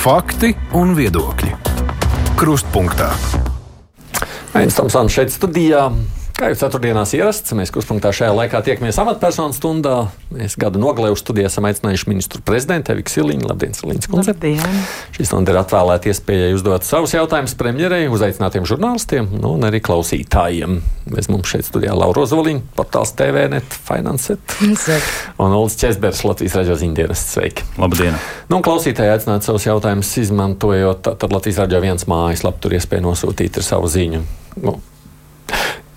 Fakti un viedokļi. Krustpunktā. Aizsmeļamies šeit studijā. Kā jau ceturtdienās ierasts, mēs kruspunktā šajā laikā tiekamies amatpersonu stundā. Mēs gada nogalē uz studiju esam aicinājuši ministru prezidentu Eviku Siliņu. Labdien, Siliņas kundze! Labdien! Šī stunda ir atvēlēta iespējai uzdot savus jautājumus premjerei, uzaicinātiem žurnālistiem nu, un arī klausītājiem. Mēs mums šeit studijā Laura Ozoliņa, portāls TVNet, Financet un Ulris Česbers, Latvijas raidījuma ziņdienas. Sveiki! Labdien! Nu, klausītāji aicināt savus jautājumus izmantojot, tad Latvijas raidījuma viens mājaslapu tur iespēja nosūtīt ar savu ziņu. Nu,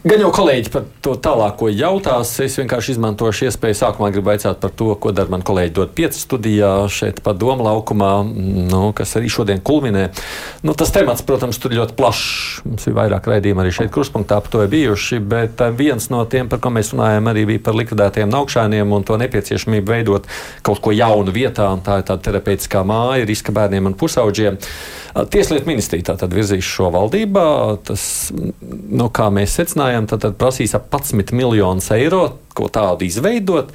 Gan jau kolēģi par to tālāko jautās. Es vienkārši izmantošu iespēju sākumā gribu jautāt par to, ko dara man kolēģi dot pieci studijā šeit pa domu laukumā, nu, kas arī šodien kulminē. Nu, tas temats, protams, tur ļoti plašs. Mums ir vairāk raidījumi arī šeit kruspunktā par to bijuši, bet eh, viens no tiem, par ko mēs runājam, arī bija par likvidētiem naukšēniem un to nepieciešamību veidot kaut ko jaunu vietā. Tā ir tāda terapeitiskā māja riska bērniem un pusauģiem. Tieslietu ministrija tātad virzīs šo valdībā. Tas, nu, kā mēs secinājām, tad, tad prasīs ap 11 miljonus eiro, ko tādu izveidot.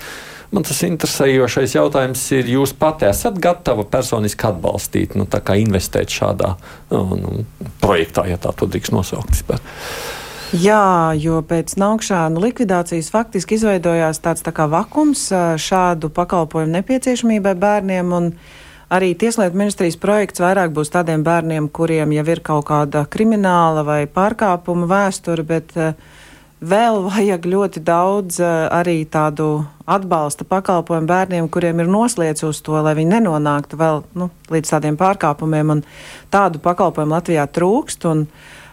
Man tas interesējošais jautājums ir, jūs pati esat gatava personiski atbalstīt, nu, investēt šādā nu, nu, projektā, ja tā to drīkst nosaukt. Jā, jo pēc naukšānu likvidācijas faktiski izveidojās tāds tā kā vakums šādu pakalpojumu nepieciešamībai bērniem. Un, uh, Arī Tieslietu ministrijas projekts vairāk būs tādiem bērniem, kuriem jau ir kaut kāda krimināla vai pārkāpuma vēsture, bet uh, vēl vajag ļoti daudz uh, arī tādu atbalsta pakalpojumu bērniem, kuriem ir noslēdz uz to, lai viņi nenonāktu vēl nu, līdz tādiem pārkāpumiem. Un tādu pakalpojumu Latvijā trūkst. Un,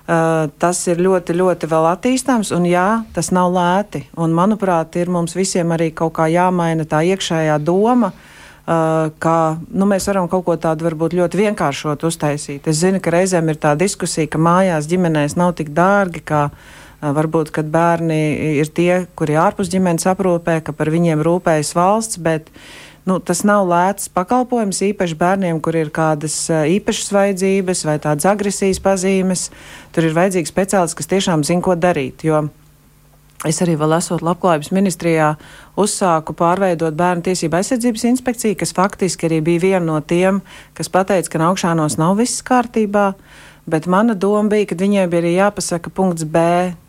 Uh, tas ir ļoti, ļoti vēl attīstāms, un jā, tas nav lēti. Un, manuprāt, ir mums visiem arī kaut kā jāmaina tā iekšējā doma, Uh, ka nu, mēs varam kaut ko tādu varbūt ļoti vienkāršot uztaisīt. Es zinu, ka reizēm ir tā diskusija, ka mājās ģimenēs nav tik dārgi, kā uh, varbūt, kad bērni ir tie, kuri ārpus ģimenes aprūpē, ka par viņiem rūpējas valsts, bet nu, tas nav lēts pakalpojums īpaši bērniem, kur ir kādas uh, īpašas vajadzības vai tādas agresijas pazīmes. Tur ir vajadzīgi speciālisti, kas tiešām zina, ko darīt. Jo, Es arī vēl esot labklājības ministrijā uzsāku pārveidot bērnu tiesību aizsardzības inspekciju, kas faktiski arī bija viena no tiem, kas pateica, ka augšānos nav viss kārtībā. Bet mana doma bija, ka viņiem bija arī jāpasaka punkts B,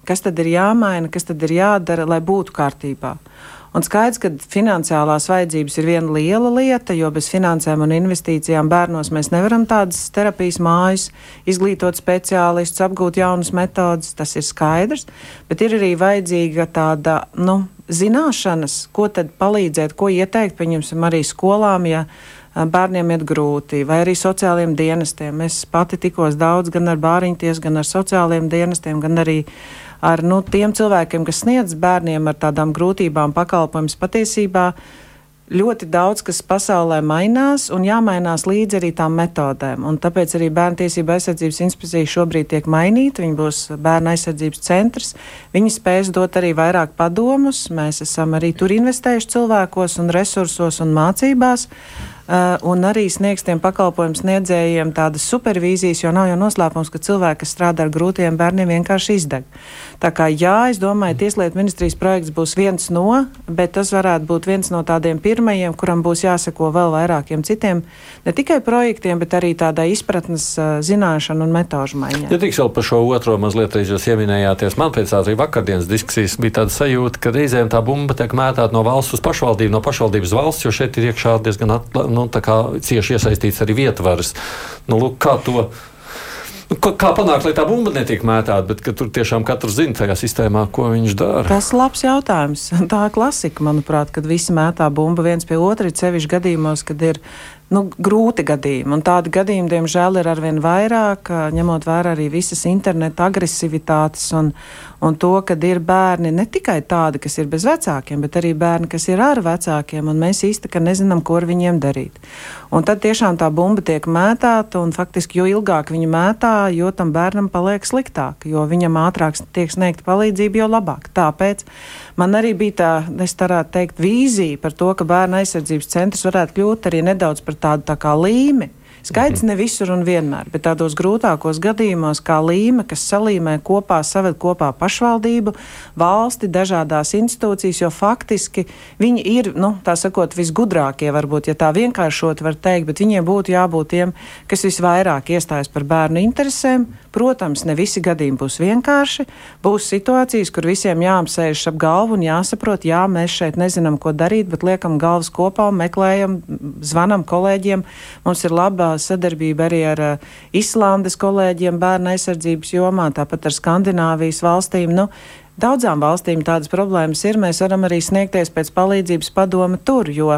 kas tad ir jāmaina, kas tad ir jādara, lai būtu kārtībā. Un skaidrs, ka finansiālās vajadzības ir viena liela lieta, jo bez finansēm un investīcijām bērnos mēs nevaram tādas terapijas mājas, izglītot speciālistus, apgūt jaunas metodas, tas ir skaidrs, bet ir arī vajadzīga tāda, nu, zināšanas, ko tad palīdzēt, ko ieteikt, pieņemsim, arī skolām, ja bērniem iet grūti, vai arī sociālajiem dienestiem. Es pati tikos daudz gan ar bāriņties, gan ar sociālajiem dienestiem, gan arī ar nu, tiem cilvēkiem, kas sniedz bērniem ar tādām grūtībām pakalpojumus patiesībā. Ļoti daudz kas pasaulē mainās, un jāmainās līdzi arī tām metodēm. Un tāpēc arī Bērnu tiesība aizsardzības inspekcija šobrīd tiek mainīta. Viņa būs bērnu aizsardzības centrs. Viņi spēs dot arī vairāk padomus. Mēs esam arī tur investējuši cilvēkos un resursos un mācībās. Uh, un arī sniegs tiem pakalpojumu sniedzējiem tādas supervīzijas, jo nav jau noslēpums, ka cilvēki, kas strādā ar grūtiem bērniem, vienkārši izdeg. Tā kā jā, es domāju, Tieslietu ministrijas projekts būs viens no, bet tas varētu būt viens no tādiem pirmajiem, kuram būs jāseko vēl vairākiem citiem, ne tikai projektiem, bet arī tādai izpratnes uh, zināšanu un metožu maiņai. Ja tiks vēl par šo otro mazliet, jūs ieminējāties, man pēc arī vakardienas diskusijas bija tāda sajūta, ka reizēm tā bumba tiek mētāta no valsts uz pašvaldību, no pašvaldības valsts, jo šeit ir iekšā diezgan atklāta nu, cieši iesaistīts arī vietvaras. Nu, lūk, kā to Nu, kā panākt, lai tā bumba netiek mētāta, bet tur tiešām katrs zina tajā sistēmā, ko viņš dara? Tas ir labs jautājums. Tā ir klasika, manuprāt, kad visi mētā bumbu viens pie otra, ir sevišķi gadījumos, kad ir nu, grūti gadījumi. Un tādi gadījumi, diemžēl, ir arvien vairāk, ņemot vērā arī visas interneta agresivitātes un, un to, ka ir bērni ne tikai tādi, kas ir bez vecākiem, bet arī bērni, kas ir ar vecākiem, un mēs īsti nezinām, ko ar viņiem darīt. Un tad tiešām tā bumba tiek mētāta, un faktiski, jo ilgāk viņa mētā, jo tam bērnam paliek sliktāk, jo viņam ātrāk tiek sniegta palīdzība, jo labāk. Tāpēc man arī bija tā, es varētu teikt, vīzija par to, ka bērna aizsardzības centrs varētu kļūt arī nedaudz par tādu tā kā līmi Skaidrs ne visur un vienmēr, bet tādos grūtākos gadījumos, kā līme, kas salīmē kopā, saved kopā pašvaldību, valsti, dažādās institūcijas, jo faktiski viņi ir, nu, tā sakot, visgudrākie, varbūt, ja tā vienkāršot var teikt, bet viņiem būtu jābūt tiem, kas visvairāk iestājas par bērnu interesēm. Protams, ne visi gadījumi būs vienkārši. Būs situācijas, kur visiem jāapsēžas ap galvu un jāsaprot, jā, mēs šeit nezinām, ko darīt, bet liekam galvas kopā un meklējam, zvanam kolēģiem. Mums ir laba sadarbība arī ar uh, Islandes kolēģiem bērnu aizsardzības jomā, tāpat ar Skandināvijas valstīm. Nu, Daudzām valstīm tādas problēmas ir. Mēs varam arī sniegties pēc palīdzības padome tur, jo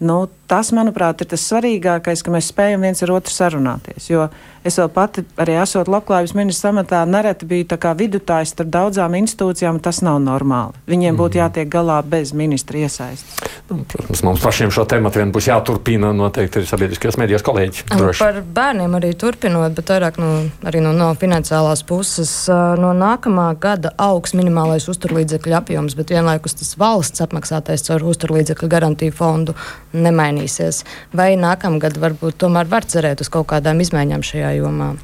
nu, tas, manuprāt, ir tas svarīgākais, ka mēs spējam viens ar otru sarunāties. Jo Es vēl pati, arī esot labklājības ministrs amatā, nereti biju tā kā vidutājs starp daudzām institūcijām, tas nav normāli. Viņiem būtu mhm. jātiek galā bez ministra iesaistes. Nu, protams, mums pašiem šo tematu vien būs jāturpina. Noteikti ir sabiedriskajos medijos kolēģi. Droši. Par bērniem arī turpinot, bet vairāk no, arī no, no finansiālās puses. No nākamā gada augs minimālais uzturlīdzekļu apjoms, bet vienlaikus tas valsts apmaksātais caur uzturlīdzekļu garantiju fondu nemainīsies. Vai nākamgad varbūt tomēr var cerēt uz kaut kādām izmaiņām šajā jomā?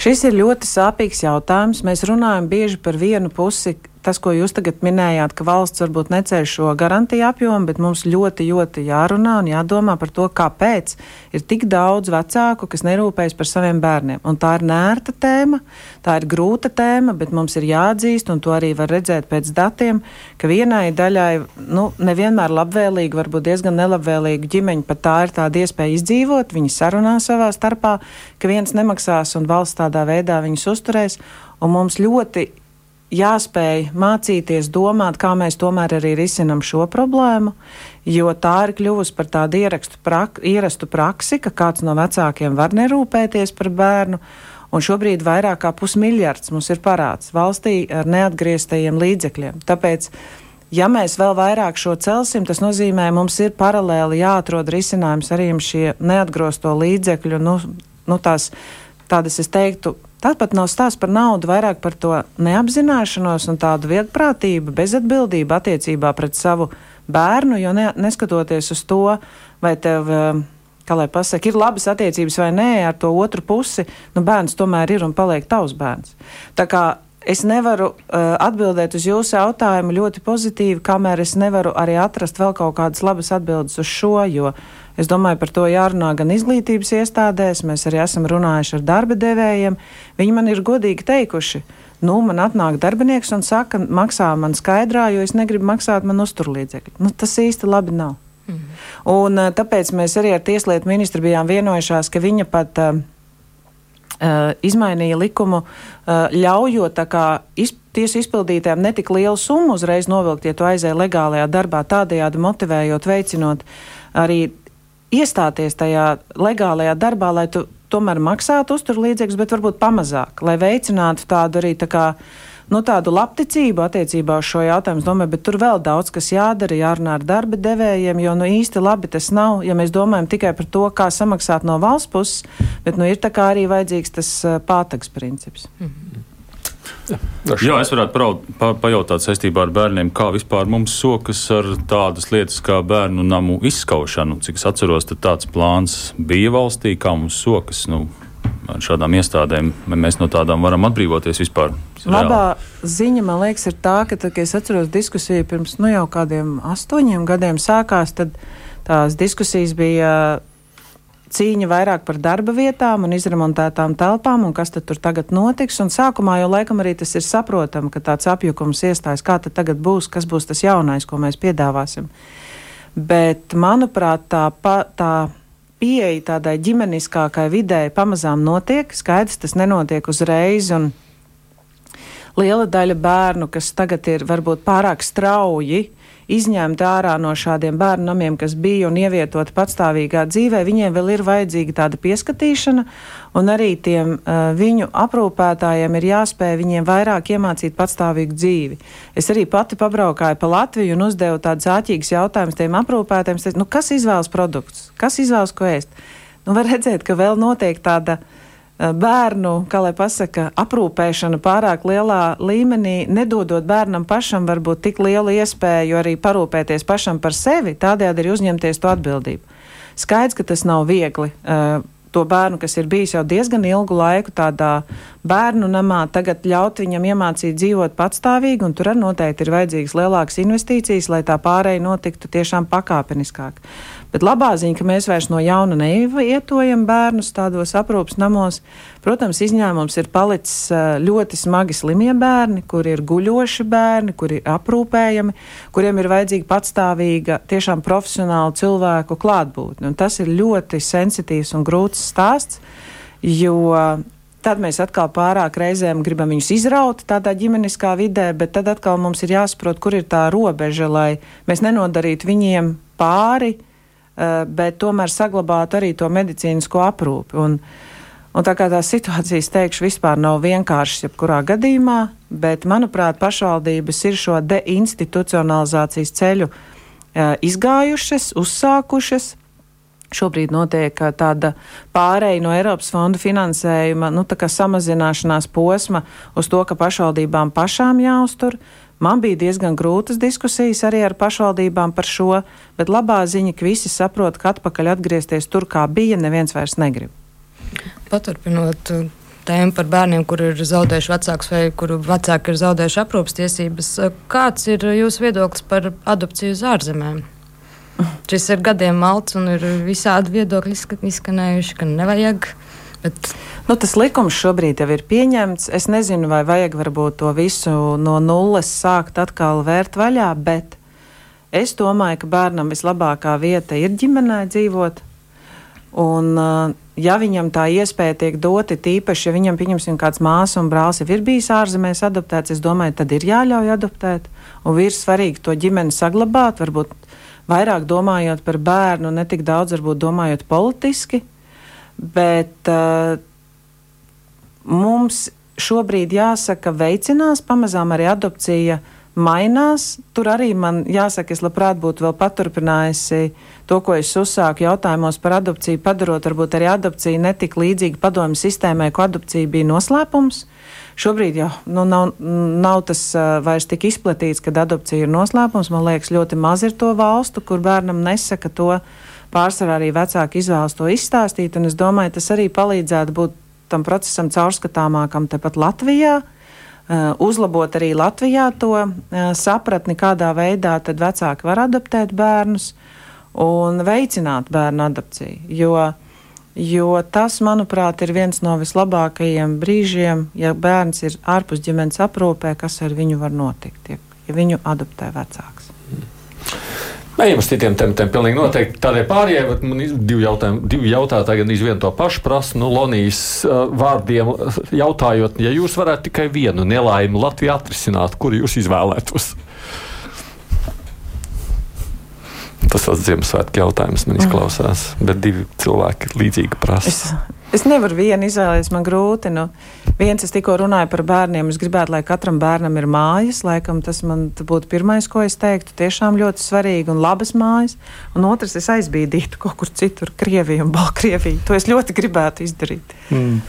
Šis ir ļoti sāpīgs jautājums. Mēs runājam bieži par vienu pusi, tas, ko jūs tagad minējāt, ka valsts varbūt neceļ šo garantiju apjomu, bet mums ļoti, ļoti jārunā un jādomā par to, kāpēc ir tik daudz vecāku, kas nerūpējas par saviem bērniem. Un tā ir nērta tēma, tā ir grūta tēma, bet mums ir jāatzīst, un to arī var redzēt pēc datiem, ka vienai daļai, nu, nevienmēr labvēlīgi, varbūt diezgan nelabvēlīgi ģimeņi, pat tā ir tāda iespēja izdzīvot, viņi sarunā savā starpā, ka viens nemaksās un valsts tādā veidā viņus uzturēs. Un mums ļoti jāspēj mācīties domāt, kā mēs tomēr arī risinam šo problēmu, jo tā ir kļuvusi par tādu prak ierastu praksi, ka kāds no vecākiem var nerūpēties par bērnu. Un šobrīd vairāk kā pusmiljards mums ir parāds valstī ar neatgrieztajiem līdzekļiem. Tāpēc, ja mēs vēl vairāk šo celsim, tas nozīmē, mums ir paralēli jāatrod risinājums arī šie neatgrozto līdzekļu, nu, nu tās, tādas, es teiktu, Tāpat nav stāsts par naudu, vairāk par to neapzināšanos un tādu viegprātību, bezatbildību attiecībā pret savu bērnu, jo ne, neskatoties uz to, vai tev, eh, kā lai pasaka, ir labas attiecības vai nē ar to otru pusi, nu bērns tomēr ir un paliek tavs bērns. Tā kā es nevaru uh, atbildēt uz jūsu jautājumu ļoti pozitīvi, kamēr es nevaru arī atrast vēl kaut kādas labas atbildes uz šo, jo uh, Es domāju, par to jārunā gan izglītības iestādēs, mēs arī esam runājuši ar darba devējiem. Viņi man ir godīgi teikuši, nu, man atnāk darbinieks un saka, maksā man skaidrā, jo es negribu maksāt man uzturlīdzekļu. Nu, tas īsti labi nav. Mm. Un, eh, tāpēc mēs arī ar Tieslietu ministru bijām vienojušās, ka viņa pat uh, uh, izmainīja likumu, uh, ļaujot iz, tiesu izpildītājiem netik lielu summu uzreiz novilkt, ja tu aizēji legālajā darbā, tādējādi motivējot, veicinot arī iestāties tajā legālajā darbā, lai tu tomēr maksātu uzturlīdzekļus, bet varbūt pamazāk, lai veicinātu tādu arī tā kā. Nu, tādu labticību attiecībā uz šo jautājumu, domāju, bet tur vēl daudz kas jādara, jārunā ar darba devējiem, jo nu, īsti labi tas nav, ja mēs domājam tikai par to, kā samaksāt no valsts puses, bet nu, ir tā kā arī vajadzīgs tas pātags princips. Mm -hmm. Jā, Jā es varētu praud, pa, pajautāt saistībā ar bērniem, kā vispār mums sokas ar tādas lietas kā bērnu namu izskaušanu. Cik es atceros, tad tāds plāns bija valstī, kā mums sokas. Nu, ar šādām iestādēm mēs no tādām varam atbrīvoties vispār. Labā ziņa, man liekas, ir tā, ka, tad, kad es atceros diskusiju pirms nu, jau kādiem astoņiem gadiem sākās, tad tās diskusijas bija cīņa vairāk par darba vietām un izremontētām telpām, un kas tad tur tagad notiks. Un sākumā jau laikam arī tas ir saprotami, ka tāds apjukums iestājas, kā tad tagad būs, kas būs tas jaunais, ko mēs piedāvāsim. Bet, manuprāt, tā, pa, tā pieeja tādai ģimeniskākai videi pamazām notiek. Skaidrs, tas nenotiek uzreiz. Liela daļa bērnu, kas tagad ir varbūt pārāk strauji, izņemti ārā no šādiem bērnu namiem, kas bija un ievietoti patstāvīgā dzīvē, viņiem vēl ir vajadzīga tāda pieskatīšana, un arī tiem uh, viņu aprūpētājiem ir jāspēj viņiem vairāk iemācīt patstāvīgu dzīvi. Es arī pati pabraukāju pa Latviju un uzdevu tādus āķīgus jautājumus tiem aprūpētājiem, nu, kas izvēlas produktus, kas izvēlas ko ēst. Nu, var redzēt, ka vēl notiek tāda uh, bērnu, kā lai pasaka, aprūpēšana pārāk lielā līmenī, nedodot bērnam pašam varbūt tik lielu iespēju arī parūpēties pašam par sevi, tādējādi arī uzņemties to atbildību. Skaidrs, ka tas nav viegli. Uh, to bērnu, kas ir bijis jau diezgan ilgu laiku tādā bērnu namā, tagad ļaut viņam iemācīt dzīvot patstāvīgi, un tur arī noteikti ir vajadzīgas lielākas investīcijas, lai tā pārēja notiktu tiešām pakāpeniskāk. Bet labā ziņa, ka mēs vairs no jauna neivietojam bērnus tādos aprūpas namos. Protams, izņēmums ir palicis ļoti smagi slimie bērni, kuri ir guļoši bērni, kuri ir aprūpējami, kuriem ir vajadzīga patstāvīga, tiešām profesionāla cilvēku klātbūtne. Un tas ir ļoti sensitīvs un grūts stāsts, jo Tad mēs atkal pārāk reizēm gribam viņus izraut tādā ģimeniskā vidē, bet tad atkal mums ir jāsaprot, kur ir tā robeža, lai mēs nenodarītu viņiem pāri, Eh, bet tomēr saglabāt arī to medicīnisko aprūpi. Un, un tā kā tās situācijas, teikšu, vispār nav vienkāršas jebkurā gadījumā, bet, manuprāt, pašvaldības ir šo deinstitucionalizācijas ceļu uh, izgājušas, uzsākušas. Šobrīd notiek eh, tāda pāreja no Eiropas fonda finansējuma, nu, tā kā samazināšanās posma uz to, ka pašvaldībām pašām jāuztur Man bija diezgan grūtas diskusijas arī ar pašvaldībām par šo, bet labā ziņa, ka visi saprot, ka atpakaļ atgriezties tur, kā bija, neviens vairs negrib. Paturpinot uh, tēmu par bērniem, kuri ir zaudējuši vecākus vai kuru vecāki ir zaudējuši aprūpas tiesības, uh, kāds ir jūsu viedoklis par adopciju uz ārzemēm? Šis ir gadiem malts un ir visādi viedokļi izskanējuši, ka nevajag. Bet... Nu, tas likums šobrīd jau ir pieņemts. Es nezinu, vai vajag varbūt to visu no nulles sākt atkal vērt vaļā, bet es domāju, ka bērnam vislabākā vieta ir ģimenē dzīvot. Un, uh, ja viņam tā iespēja tiek dota, tīpaši, ja viņam, pieņemsim, kāds māsa un brālis ir bijis ārzemēs adoptēts, es domāju, tad ir jāļauj adoptēt. Un ir svarīgi to ģimeni saglabāt, varbūt vairāk domājot par bērnu, ne tik daudz varbūt domājot politiski. Bet uh, mums šobrīd jāsaka, veicinās pamazām arī adopcija. Mainās. Tur arī man jāsaka, es labprāt būtu vēl paturpinājusi to, ko es uzsāku jautājumos par adopciju, padarot varbūt arī adopciju netik līdzīgu padomju sistēmai, ko adopcija bija noslēpums. Šobrīd jau nu, nav, nav tas uh, vairs tik izplatīts, kad adopcija ir noslēpums. Man liekas, ļoti maz ir to valstu, kur bērnam nesaka to. Pārsvarā arī vecāki izvēlas to izstāstīt, un es domāju, tas arī palīdzētu būt tam procesam caurskatāmākam tepat Latvijā. Uh, uzlabot arī Latvijā to uh, sapratni, kādā veidā vecāki var adoptēt bērnus un veicināt bērnu adopciju. Jo, jo tas, manuprāt, ir viens no vislabākajiem brīžiem, ja bērns ir ārpus ģimenes aprūpē, kas ar viņu var notikt, ja, ja viņu adoptē vecāks. Mm. Ejam uz citiem tematiem. Pilnīgi noteikti. Tādēļ pārējie man ir divi jautājumi. Divi jautātāji gan vienu to pašu prasa. Nu, Lonijas uh, vārdiem jautājot, ja jūs varētu tikai vienu nelaimi Latviju atrisināt, kuru jūs izvēlētos? Tas tas Ziemassvētku jautājums man izklausās, bet divi cilvēki līdzīgi prasa. Es, es nevaru vienu izvēlēties, man grūti. Nu, viens, es tikko runāju par bērniem. Es gribētu, lai katram bērnam ir mājas. Laikam tas man būtu pirmais, ko es teiktu. Tiešām ļoti svarīgi un labas mājas. Un otrs, es aizbīdītu kaut kur citur, Krieviju un Baltkrieviju. To es ļoti gribētu izdarīt. Mm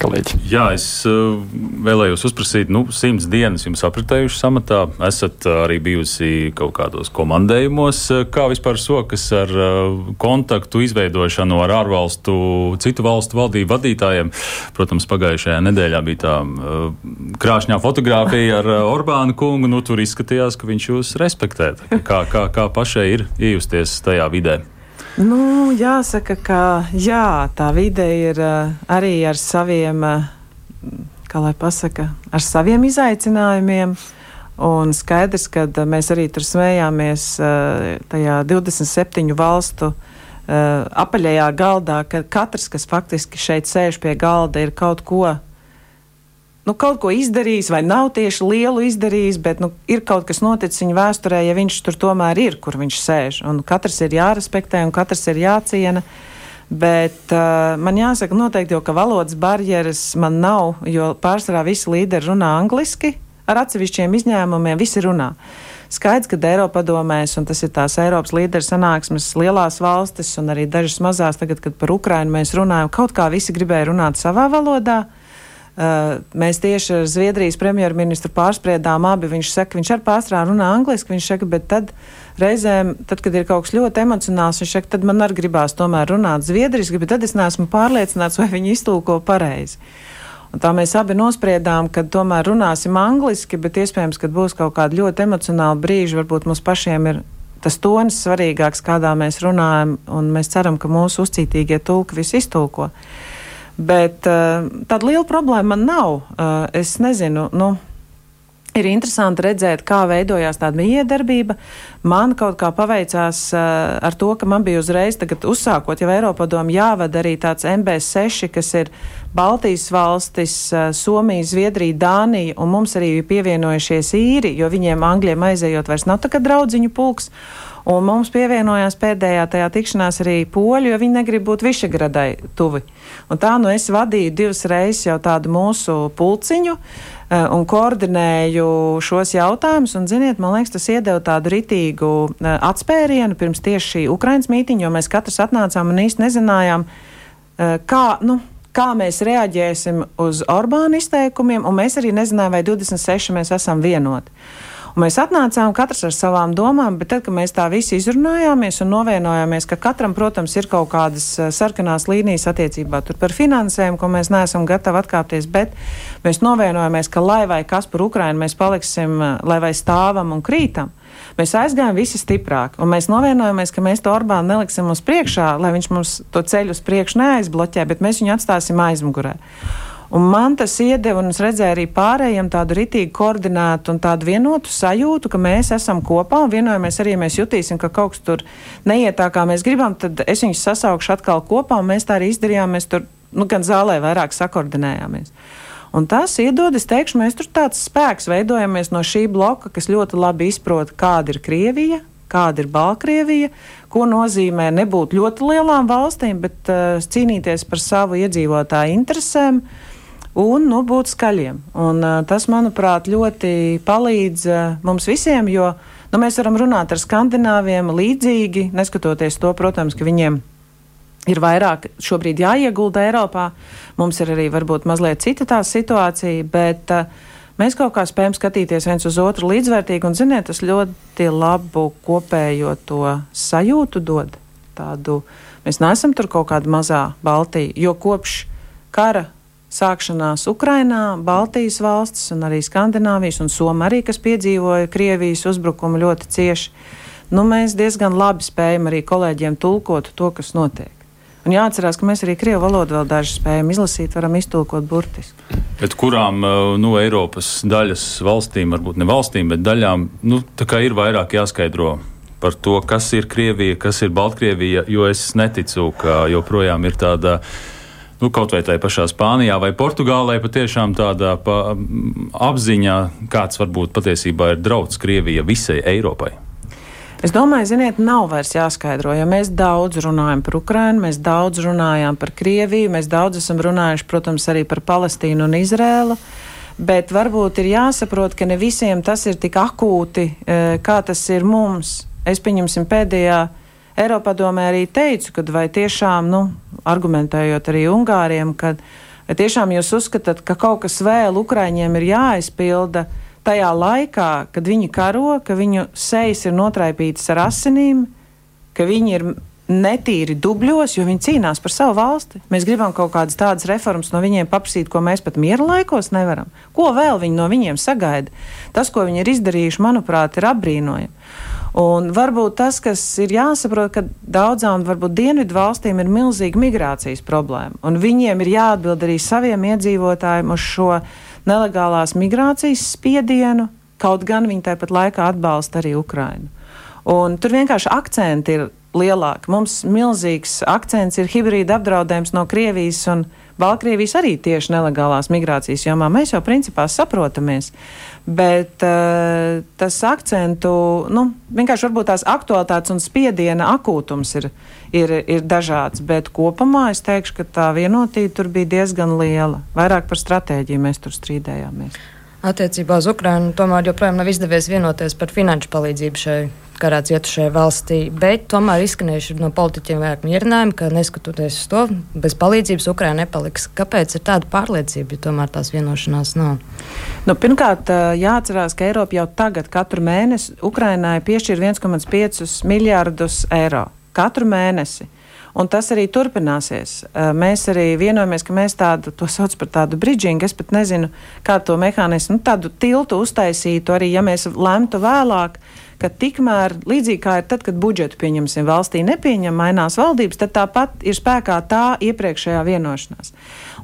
kolēģi. Jā, es uh, vēlējos uzprasīt, nu, simts dienas jums apritējušas amatā. Esat uh, arī bijusi kaut kādos komandējumos. Uh, kā vispār sokas ar uh, kontaktu izveidošanu ar ārvalstu, citu valstu valdību vadītājiem? Protams, pagājušajā nedēļā bija tā krāšņā fotografija ar Orbānu kungu. Nu, tur izskatījās, ka viņš jūs respektē. Kā, kā, kā pašai ir iejusties tajā vidē? Nu, jāsaka, ka jā, tā vide ir uh, arī ar saviem, uh, kā lai pasaka, ar saviem izaicinājumiem. Un skaidrs, ka uh, mēs arī tur smējāmies tajā 27 valstu apaļajā galdā, ka katrs, kas faktiski šeit sēž pie galda, ir kaut ko nu, kaut ko izdarījis, vai nav tieši lielu izdarījis, bet nu, ir kaut kas noticis viņa vēsturē, ja viņš tur tomēr ir, kur viņš sēž. Un katrs ir jārespektē un katrs ir jāciena. Bet uh, man jāsaka, noteikti jau, ka valodas barjeras man nav, jo pārsvarā visi līderi runā angliski, ar atsevišķiem izņēmumiem visi runā. Skaidrs, ka Eiropa padomēs, un tas ir tās Eiropas līderu sanāksmes lielās valstis un arī dažas mazās, tagad, kad par Ukrainu mēs runājam, kaut kā visi gribēja runāt savā valodā. Uh, mēs tieši ar Zviedrijas premjerministru pārspriedām abi. Viņš saka, viņš ar pārstrādā runā angliski, viņš saka, bet tad reizēm, tad, kad ir kaut kas ļoti emocionāls, viņš saka, tad man arī gribās tomēr runāt zviedriski, bet tad es neesmu pārliecināts, vai viņi iztulko pareizi. Un tā mēs abi nospriedām, ka tomēr runāsim angliski, bet iespējams, ka būs kaut kādi ļoti emocionāli brīži, varbūt mums pašiem ir tas tonis svarīgāks, kādā mēs runājam, un mēs ceram, ka mūsu uzcītīgie tulki visu iztulko. Bet uh, tāda liela problēma man nav. Uh, es nezinu, nu, ir interesanti redzēt, kā veidojās tāda miedarbība. Man kaut kā paveicās uh, ar to, ka man bija uzreiz, tagad uzsākot jau Eiropadomu, jāvada arī tāds MB6, kas ir Baltijas valstis, uh, Somija, Zviedrija, Dānija, un mums arī pievienojušies īri, jo viņiem Angļiem aizējot vairs nav tā kā draudziņu pulks. Un mums pievienojās pēdējā tajā tikšanās arī poļi, jo viņi negrib būt Višegradai tuvi. Un tā nu es vadīju divas reizes jau tādu mūsu pulciņu eh, un koordinēju šos jautājumus. Un, ziniet, man liekas, tas iedeva tādu ritīgu eh, atspērienu pirms tieši šī Ukrainas mītiņa, jo mēs katrs atnācām un īsti nezinājām, eh, kā. Nu, kā mēs reaģēsim uz Orbāna izteikumiem, un mēs arī nezinājām, vai 26 mēs esam vienoti. Mēs atnācām katrs ar savām domām, bet tad, kad mēs tā visi izrunājāmies un novienojāmies, ka katram, protams, ir kaut kādas eh, sarkanās līnijas attiecībā par finansēm, ko mēs neesam gatavi atkāpties, bet mēs novienojāmies, ka lai vai kas par Ukrainu mēs paliksim, eh, lai vai stāvam un krītam. Mēs aizgājām visi stiprāk, un mēs novienojāmies, ka mēs to Orbānu neliksim uz priekšā, lai viņš mums to ceļu uz priekšu neaizbloķē, bet mēs viņu atstāsim aizmugurē. Un man tas iedeva, un es redzēju arī pārējiem tādu ritīgi koordinētu un tādu vienotu sajūtu, ka mēs esam kopā un vienojamies arī, ja mēs jutīsim, ka kaut kas tur neiet tā, kā mēs gribam, tad es viņus sasaukšu atkal kopā, un mēs tā arī izdarījām. Mēs tur nu, gan zālē vairāk sakoordinējāmies. Un tas iedod, es teikšu, mēs tur tāds spēks veidojamies no šī bloka, kas ļoti labi izprot, kāda ir Krievija, kāda ir Baltkrievija, ko nozīmē nebūt ļoti lielām valstīm, bet uh, cīnīties par savu iedzīvotāju interesēm. Uh, un nu, būt skaļiem. Un, tas, manuprāt, ļoti palīdz mums visiem, jo nu, mēs varam runāt ar skandināviem līdzīgi, neskatoties to, protams, ka viņiem ir vairāk šobrīd jāiegulda Eiropā. Mums ir arī varbūt mazliet cita tā situācija, bet uh, mēs kaut kā spējam skatīties viens uz otru līdzvērtīgi, un, ziniet, tas ļoti labu kopējo to sajūtu dod. Tādu, mēs neesam tur kaut kāda mazā Baltija, jo kopš kara sākšanās Ukrainā, Baltijas valstis un arī Skandināvijas un Somija arī, kas piedzīvoja Krievijas uzbrukumu ļoti cieši. Nu, mēs diezgan labi spējam arī kolēģiem tulkot to, kas notiek. Un jāatcerās, ka mēs arī krievu valodu vēl daži spējam izlasīt, varam iztulkot burtiski. Bet kurām eh, nu, Eiropas daļas valstīm, varbūt ne valstīm, bet daļām, nu, ir vairāk jāskaidro par to, kas ir Krievija, kas ir Baltkrievija, jo es neticu, ka joprojām ir tāda nu, kaut vai tajā pašā Spānijā vai Portugālē, patiešām tādā pa, apziņā, kāds varbūt patiesībā ir draudz Krievija visai Eiropai. Es domāju, ziniet, nav vairs jāskaidro, jo mēs daudz runājam par Ukrajinu, mēs daudz runājam par Krieviju, mēs daudz esam runājuši, protams, arī par Palestīnu un Izrēlu. Bet varbūt ir jāsaprot, ka ne visiem tas ir tik akūti, eh, kā tas ir mums. Es pieņemsim pēdējā Eiropadomē arī teicu, ka vai tiešām, nu, argumentējot arī Ungāriem, ka vai tiešām jūs uzskatāt, ka kaut kas vēl Ukraiņiem ir jāizpilda tajā laikā, kad viņi karo, ka viņu sejas ir notraipītas ar asinīm, ka viņi ir netīri dubļos, jo viņi cīnās par savu valsti. Mēs gribam kaut kādas tādas reformas no viņiem paprasīt, ko mēs pat miera laikos nevaram. Ko vēl viņi no viņiem sagaida? Tas, ko viņi ir izdarījuši, manuprāt, ir apbrīnojami. Un varbūt tas, kas ir jāsaprot, ka daudzām varbūt dienvidu valstīm ir milzīga migrācijas problēma, un viņiem ir jāatbild arī saviem iedzīvotājiem uz šo nelegālās migrācijas spiedienu, kaut gan viņi tāpat laikā atbalsta arī Ukrainu. Un tur vienkārši akcenti ir lielāki. Mums milzīgs akcents ir hibrīda apdraudējums no Krievijas un Baltkrievijas arī tieši nelegālās migrācijas jomā. Mēs jau principā saprotamies, bet uh, tas akcentu, nu, vienkārši varbūt tās aktualitātes un spiediena akūtums ir, ir, ir dažāds, bet kopumā es teikšu, ka tā vienotība tur bija diezgan liela. Vairāk par stratēģiju mēs tur strīdējāmies. Attiecībā uz Ukrajinu tomēr joprojām nav izdevies vienoties par finanšu palīdzību šai karā cietušajai valstī. Bet tomēr izskanējuši no politiķiem vairāk mierinājumi, ka neskatoties uz to, bez palīdzības Ukraina nepaliks. Kāpēc ir tāda pārliecība, ja tomēr tās vienošanās nav? Nu, pirmkārt, jāatcerās, ka Eiropa jau tagad katru mēnesi Ukrainai piešķir 1,5 miljārdus eiro. Katru mēnesi. Un tas arī turpināsies. Mēs arī vienojamies, ka mēs tādu, to sauc par tādu bridžingu, es pat nezinu, kā to mehānismu, nu, tādu tiltu uztaisītu, arī ja mēs lemtu vēlāk, ka tikmēr, līdzīgi kā ir tad, kad budžetu pieņemsim valstī nepieņem, mainās valdības, tad tāpat ir spēkā tā iepriekšējā vienošanās.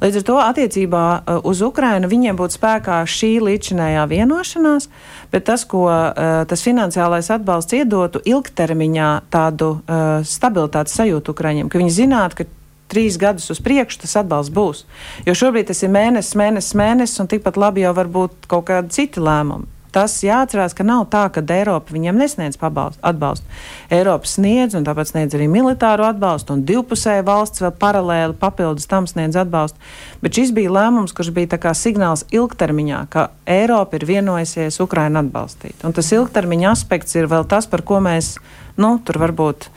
Līdz ar to attiecībā uh, uz Ukrainu viņiem būtu spēkā šī līdzinējā vienošanās, bet tas, ko uh, tas finansiālais atbalsts iedotu ilgtermiņā tādu uh, stabilitātes sajūtu Ukraiņiem, ka viņi zinātu, ka trīs gadus uz priekšu tas atbalsts būs. Jo šobrīd tas ir mēnesis, mēnesis, mēnesis, un tikpat labi jau var būt kaut kādi citi lēmumi. Tas jāatcerās, ka nav tā, ka Eiropa viņiem nesniedz atbalstu. Eiropa sniedz, un tāpēc sniedz arī militāru atbalstu, un divpusēja valsts vēl paralēli papildus tam sniedz atbalstu. Bet šis bija lēmums, kurš bija signāls ilgtermiņā, ka Eiropa ir vienojusies Ukrainu atbalstīt. Un tas ilgtermiņa aspekts ir vēl tas, par ko mēs nu, tur varbūt.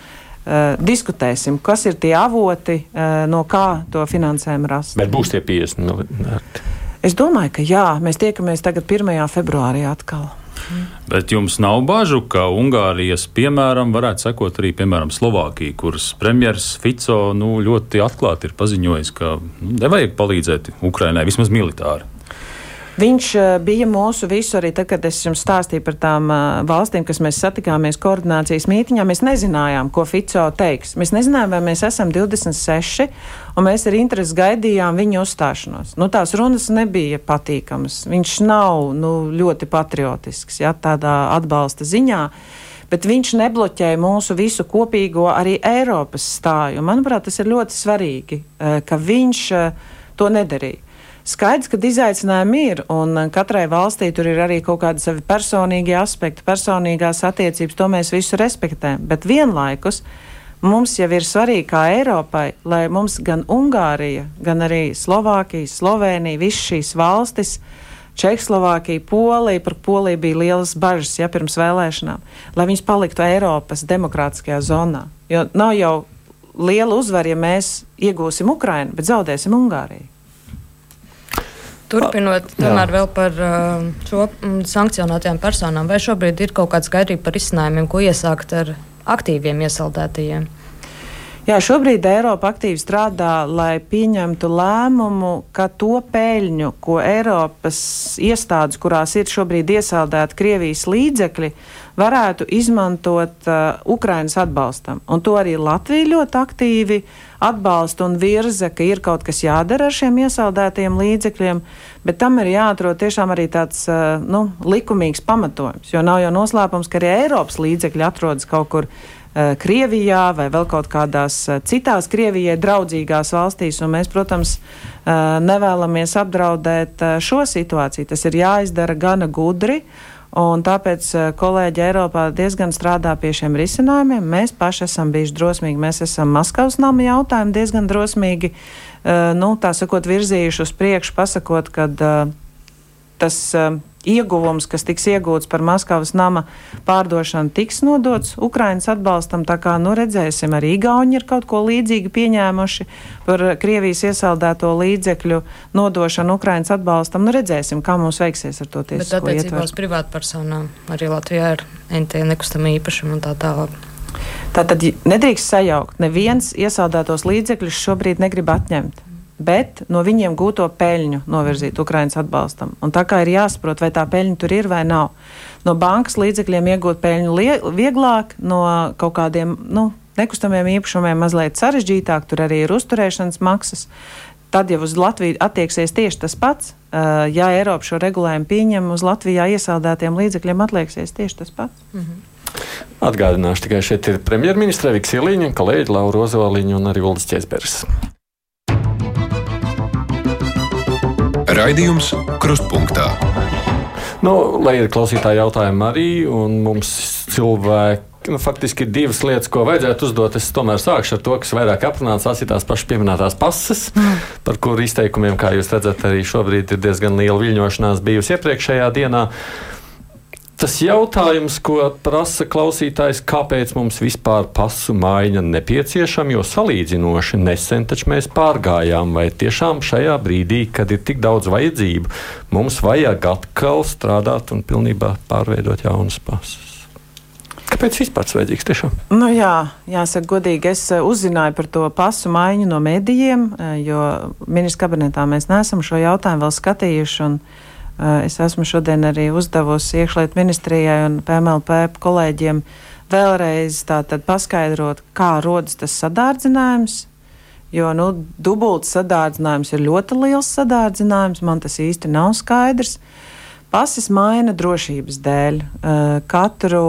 Uh, diskutēsim, kas ir tie avoti, uh, no kā to finansējumu rast. Bet būs tie 50 miljardi. Es domāju, ka jā, mēs tiekamies tagad 1. februārī atkal. Bet jums nav bažu, ka Ungārijas piemēram varētu sekot arī piemēram Slovākija, kuras premjerministrs Fico nu, ļoti atklāti ir paziņojis, ka nu, nevajag palīdzēt Ukrainai vismaz militāri. Viņš uh, bija mūsu visu arī tad, kad es jums stāstīju par tām uh, valstīm, kas mēs satikāmies koordinācijas mītiņā. Mēs nezinājām, ko Fico teiks. Mēs nezinājām, vai mēs esam 26, un mēs ar interesi gaidījām viņa uzstāšanos. Nu, tās runas nebija patīkamas. Viņš nav nu, ļoti patriotisks, ja tādā atbalsta ziņā. Bet viņš nebloķēja mūsu visu kopīgo arī Eiropas stāju. Manuprāt, tas ir ļoti svarīgi, ka viņš to nedarīja. Skaidrs, ka izaicinājumi ir, un uh, katrai valstī tur ir arī kaut kādi savi personīgie aspekti, personīgās attiecības, to mēs visu respektējam. Bet vienlaikus mums jau ir svarīgi, kā Eiropai, lai mums gan Ungārija, gan arī Slovākija, Slovenija, visas šīs valstis, Čehoslovākija, Polija, par Poliju bija lielas bažas ja, pirms vēlēšanām, lai viņas paliktu Eiropas demokrātiskajā zonā. Jo nav jau liela uzvara, ja mēs iegūsim Ukrainu, bet zaudēsim Ungāriju. Turpinot tomēr vēl par uh, šo mm, sankcionētajām personām, vai šobrīd ir kaut kāda skaidrība par izcinājumiem, ko iesākt ar aktīviem iesaldētajiem? Jā, šobrīd Eiropa aktīvi strādā, lai pieņemtu lēmumu, ka to peļņu, ko Eiropas iestādes, kurās ir šobrīd iesaldēti Krievijas līdzekļi, varētu izmantot uh, Ukrainas atbalstam. Un to arī Latvija ļoti aktīvi atbalsta un virza, ka ir kaut kas jādara ar šiem iesaldētajiem līdzekļiem, bet tam ir jāatrod tiešām arī tāds uh, nu, likumīgs pamatojums. Jo nav jau noslēpums, ka arī Eiropas līdzekļi atrodas kaut kur Krievijā vai vēl kaut kādās citās Krievijai draudzīgās valstīs, un mēs, protams, nevēlamies apdraudēt šo situāciju. Tas ir jāizdara gana gudri. Un tāpēc kolēģi Eiropā diezgan strādā pie šiem risinājumiem. Mēs paši esam bijuši drosmīgi. Mēs esam Maskavas nama jautājumu diezgan drosmīgi, nu, tā sakot, virzījuši uz priekšu, pasakot, ka tas ieguvums, kas tiks iegūts par Maskavas nama pārdošanu, tiks nodots Ukrainas atbalstam. Tā kā nu, redzēsim, arī Igauni ir kaut ko līdzīgu pieņēmuši par Krievijas iesaldēto līdzekļu nodošanu Ukrainas atbalstam. Nu, redzēsim, kā mums veiksies ar to ietvaru. Bet attiecībā uz privātpersonām arī Latvijā ir NT nekustamā īpašuma un tā tālāk. Tā tad nedrīkst sajaukt. Neviens iesaldētos līdzekļus šobrīd negrib atņemt bet no viņiem gūto peļņu novirzīt Ukraiņas atbalstam. Un tā kā ir jāsaprot, vai tā peļņa tur ir vai nav. No bankas līdzekļiem iegūt peļņu vieglāk, no kaut kādiem nu, nekustamiem īpašumiem mazliet sarežģītāk, tur arī ir uzturēšanas maksas. Tad jau uz Latviju attieksies tieši tas pats. Uh, ja Eiropa šo regulējumu pieņem, uz Latvijā iesaldētiem līdzekļiem atlieksies tieši tas pats. Mm -hmm. Atgādināšu tikai šeit ir premjerministra Viksija Līņa, kolēģi Laura Rozoliņa un arī Uldis Česbergs. Raidījums Krustpunktā. Nu, lai ir klausītāji jautājumi arī, un mums cilvēki nu, faktiski ir divas lietas, ko vajadzētu uzdot. Es tomēr sākšu ar to, kas vairāk aprunāts, tas ir tās pašas pieminētās pases, mm. par kuru izteikumiem, kā jūs redzat, arī šobrīd ir diezgan liela viļņošanās bijusi iepriekšējā dienā. Tas jautājums, ko prasa klausītājs, kāpēc mums vispār pasu maiņa nepieciešama, jo salīdzinoši nesen taču mēs pārgājām, vai tiešām šajā brīdī, kad ir tik daudz vajadzību, mums vajag atkal strādāt un pilnībā pārveidot jaunas pasas. Kāpēc vispār tas vajadzīgs tiešām? Nu jā, jāsaka godīgi, es eh, uzzināju par to pasu maiņu no medijiem, eh, jo ministra kabinetā mēs neesam šo jautājumu vēl skatījuši. Un, uh, es esmu šodien arī uzdevusi iekšlietu ministrijai un PMLP kolēģiem vēlreiz tātad paskaidrot, kā rodas tas sadārdzinājums. Jo nu, dubults sadārdzinājums ir ļoti liels sadārdzinājums, man tas īsti nav skaidrs. Pasis maina drošības dēļ. Eh, katru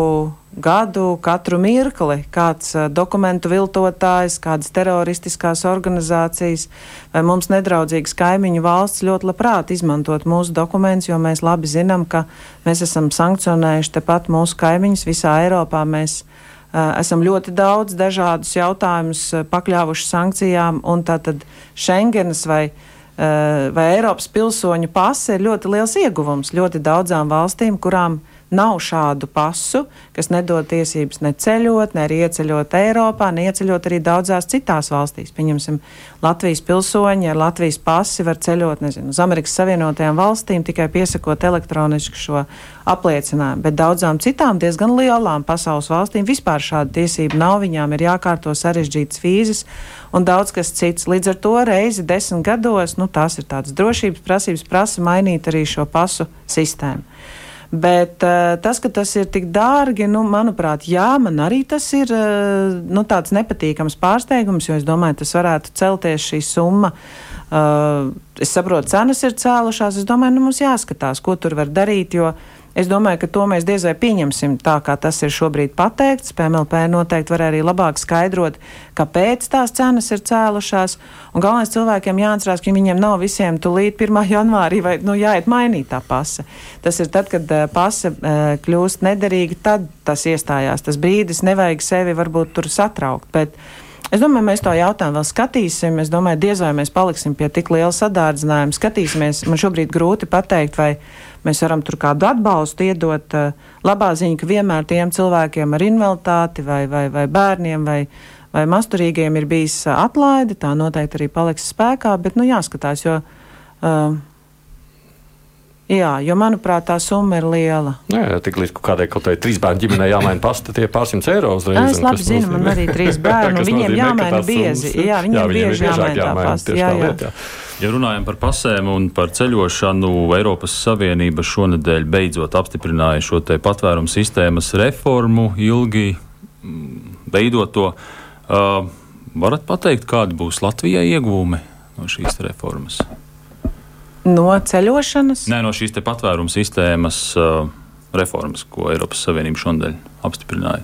gadu, katru mirkli kāds dokumentu viltotājs, kādas teroristiskās organizācijas vai mums nedraudzīgas kaimiņu valsts ļoti labprāt izmantot mūsu dokumentus, jo mēs labi zinām, ka mēs esam sankcionējuši tepat mūsu kaimiņus visā Eiropā. Mēs, uh, esam ļoti daudz dažādus jautājumus pakļāvuši sankcijām, un tātad Schengenas vai vai Eiropas pilsoņu pase ir ļoti liels ieguvums ļoti daudzām valstīm, kurām uh, Nav šādu pasu, kas nedod tiesības ne ceļot, ne arī ieceļot Eiropā, ne ieceļot arī daudzās citās valstīs. Pieņemsim, Latvijas pilsoņi ar Latvijas pasi var ceļot nezinu, uz Amerikas Savienotajām valstīm tikai piesakot elektroniski šo apliecinājumu, bet daudzām citām diezgan lielām pasaules valstīm vispār šāda tiesība nav. Viņām ir jākārto sarežģītas vīzes un daudz kas cits. Līdz ar to reizi desmit gados, nu, tās ir tādas drošības prasības, prasa mainīt arī šo pasu sistēmu. Bet uh, tas, ka tas ir tik dārgi, nu, manuprāt, jā, man arī tas ir uh, nu, tāds nepatīkams pārsteigums, jo es domāju, tas varētu celties šī summa. Uh, es saprotu, cenas ir cēlušās. Es domāju, nu, mums jāskatās, ko tur var darīt, jo uh, Es domāju, ka to mēs diez vai pieņemsim tā, kā tas ir šobrīd pateikts. PMLP noteikti var arī labāk skaidrot, kāpēc tās cenas ir cēlušās. Un galvenais cilvēkiem jāatcerās, ka viņiem nav visiem tulīt 1. janvārī vai nu, jāiet mainīt tā pase. Tas ir tad, kad uh, pase uh, kļūst nederīga, tad tas iestājās. Tas brīdis nevajag sevi varbūt tur satraukt. Bet, Es domāju, mēs to jautājumu vēl skatīsim. Es domāju, diez vai mēs paliksim pie tik liela sadārdzinājuma. Skatīsimies, man šobrīd grūti pateikt, vai mēs varam tur kādu atbalstu iedot. Eh, labā ziņa, ka vienmēr tiem cilvēkiem ar invaliditāti vai, vai, vai bērniem vai, vai masturīgiem ir bijis eh, atlaide. Tā noteikti arī paliks spēkā, bet nu jāskatās, jo. Uh, Jā, jo manuprāt, tā summa ir liela. Jā tik līdz kādai kaut kādai trīs bērnu ģimenei jāmaina pasta, tie pārsimts eiro uzreiz. Es labi zinu, man arī trīs bērni, viņiem jāmaina biezi. Jā, viņiem, jā, bieži jāmaina tā pasta. Jā, jā. Liet, jā. Ja runājam par pasēm un par ceļošanu, Eiropas Savienība šonadēļ beidzot apstiprināja šo patvērumu sistēmas reformu, ilgi mm, veidot to. Uh, varat pateikt, kādi būs Latvijai iegūmi no šīs reformas? No ceļošanas? Nē, no šīs patvērumu sistēmas uh, reformas, ko Eiropas Savienība šodien apstiprināja.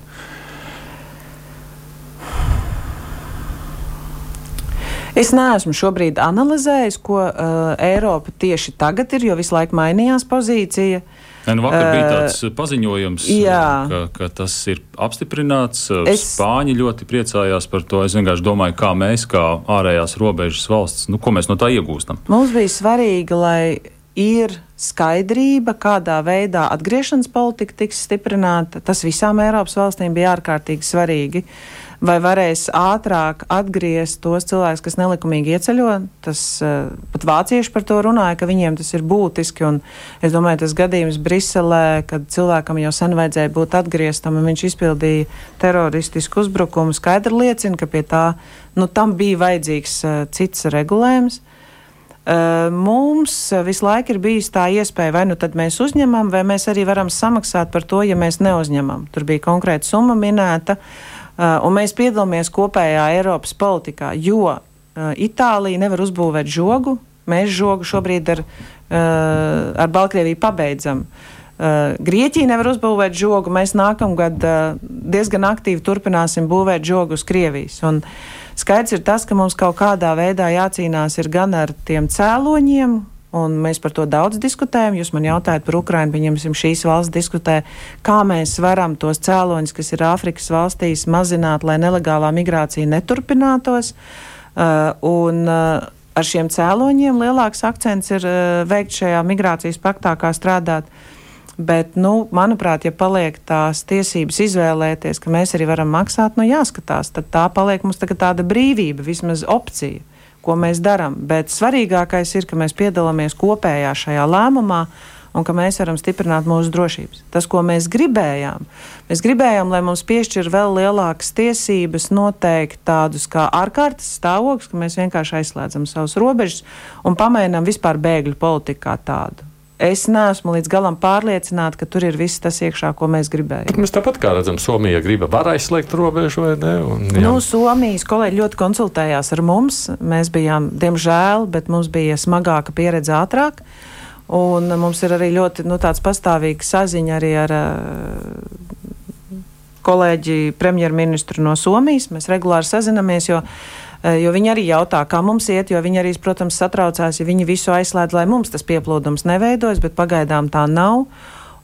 Es neesmu šobrīd analizējis, ko uh, Eiropa tieši tagad ir, jo visu laiku mainījās pozīcija. Uh, Ne, nu vakar bija tāds uh, paziņojums, ka, ka tas ir apstiprināts. Es... Spāņi ļoti priecājās par to. Es vienkārši domāju, kā mēs, kā ārējās robežas valsts, nu, ko mēs no tā iegūstam. Mums bija svarīgi, lai ir skaidrība, kādā veidā atgriešanas politika tiks stiprināta. Tas visām Eiropas valstīm bija ārkārtīgi svarīgi. Uh, vai varēs ātrāk atgriezt tos cilvēkus, kas nelikumīgi ieceļo. Tas uh, pat vācieši par to runāja, ka viņiem tas ir būtiski. Es domāju, tas gadījums Briselē, kad cilvēkam jau sen vajadzēja būt atgrieztam, un viņš izpildīja teroristisku uzbrukumu, skaidri liecina, ka pie tā nu, tam bija vajadzīgs uh, cits regulējums. Uh, mums visu laiku ir bijusi tā iespēja, vai nu tad mēs uzņemam, vai mēs arī varam samaksāt par to, ja mēs neuzņemam. Tur bija konkrēta summa minēta. Uh, un mēs piedalāmies kopējā Eiropas politikā, jo uh, Itālija nevar uzbūvēt žogu. Mēs žogu šobrīd ar, uh, ar Baltkrieviju pabeidzam. Uh, Grieķija nevar uzbūvēt žogu. Mēs nākamgad uh, diezgan aktīvi turpināsim būvēt žogu uz Krievijas. Un skaidrs ir tas, ka mums kaut kādā veidā jācīnās gan ar tiem cēloņiem, Un mēs par to daudz diskutējam. Jūs man jautājat par Ukrajinu, pieņemsim, šīs valsts diskutē, kā mēs varam tos cēloņus, kas ir Āfrikas valstīs, mazināt, lai nelegālā migrācija neturpinātos. Uh, un, uh, ar šiem cēloņiem lielāks akcents ir uh, veikt šajā migrācijas paktā, kā strādāt. Bet, nu, manuprāt, ja paliek tās tiesības izvēlēties, ka mēs arī varam maksāt, nu jāskatās, tad tā paliek mums tāda brīvība, vismaz opcija, ko mēs darām. Bet svarīgākais ir, ka mēs piedalāmies kopējā šajā lēmumā un ka mēs varam stiprināt mūsu drošības. Tas, ko mēs gribējām, mēs gribējām, lai mums piešķir vēl lielākas tiesības noteikt tādus kā ārkārtas stāvoklis, ka mēs vienkārši aizslēdzam savus robežas un pamainām vispār bēgļu politiku kā tādu es neesmu līdz galam pārliecināta, ka tur ir viss tas iekšā, ko mēs gribējām. Mēs tāpat kā redzam, Somija grib var aizslēgt robežu vai ne? Un, jā. nu, Somijas kolēģi ļoti konsultējās ar mums. Mēs bijām, diemžēl, bet mums bija smagāka pieredze ātrāk. Un mums ir arī ļoti nu, pastāvīga saziņa arī ar uh, kolēģi premjerministru no Somijas. Mēs regulāri sazinamies, jo Eh, jo viņi arī jautā, kā mums iet, jo viņi arī, protams, satraucās, ja viņi visu aizslēdz, lai mums tas pieplūdums neveidojas, bet pagaidām tā nav.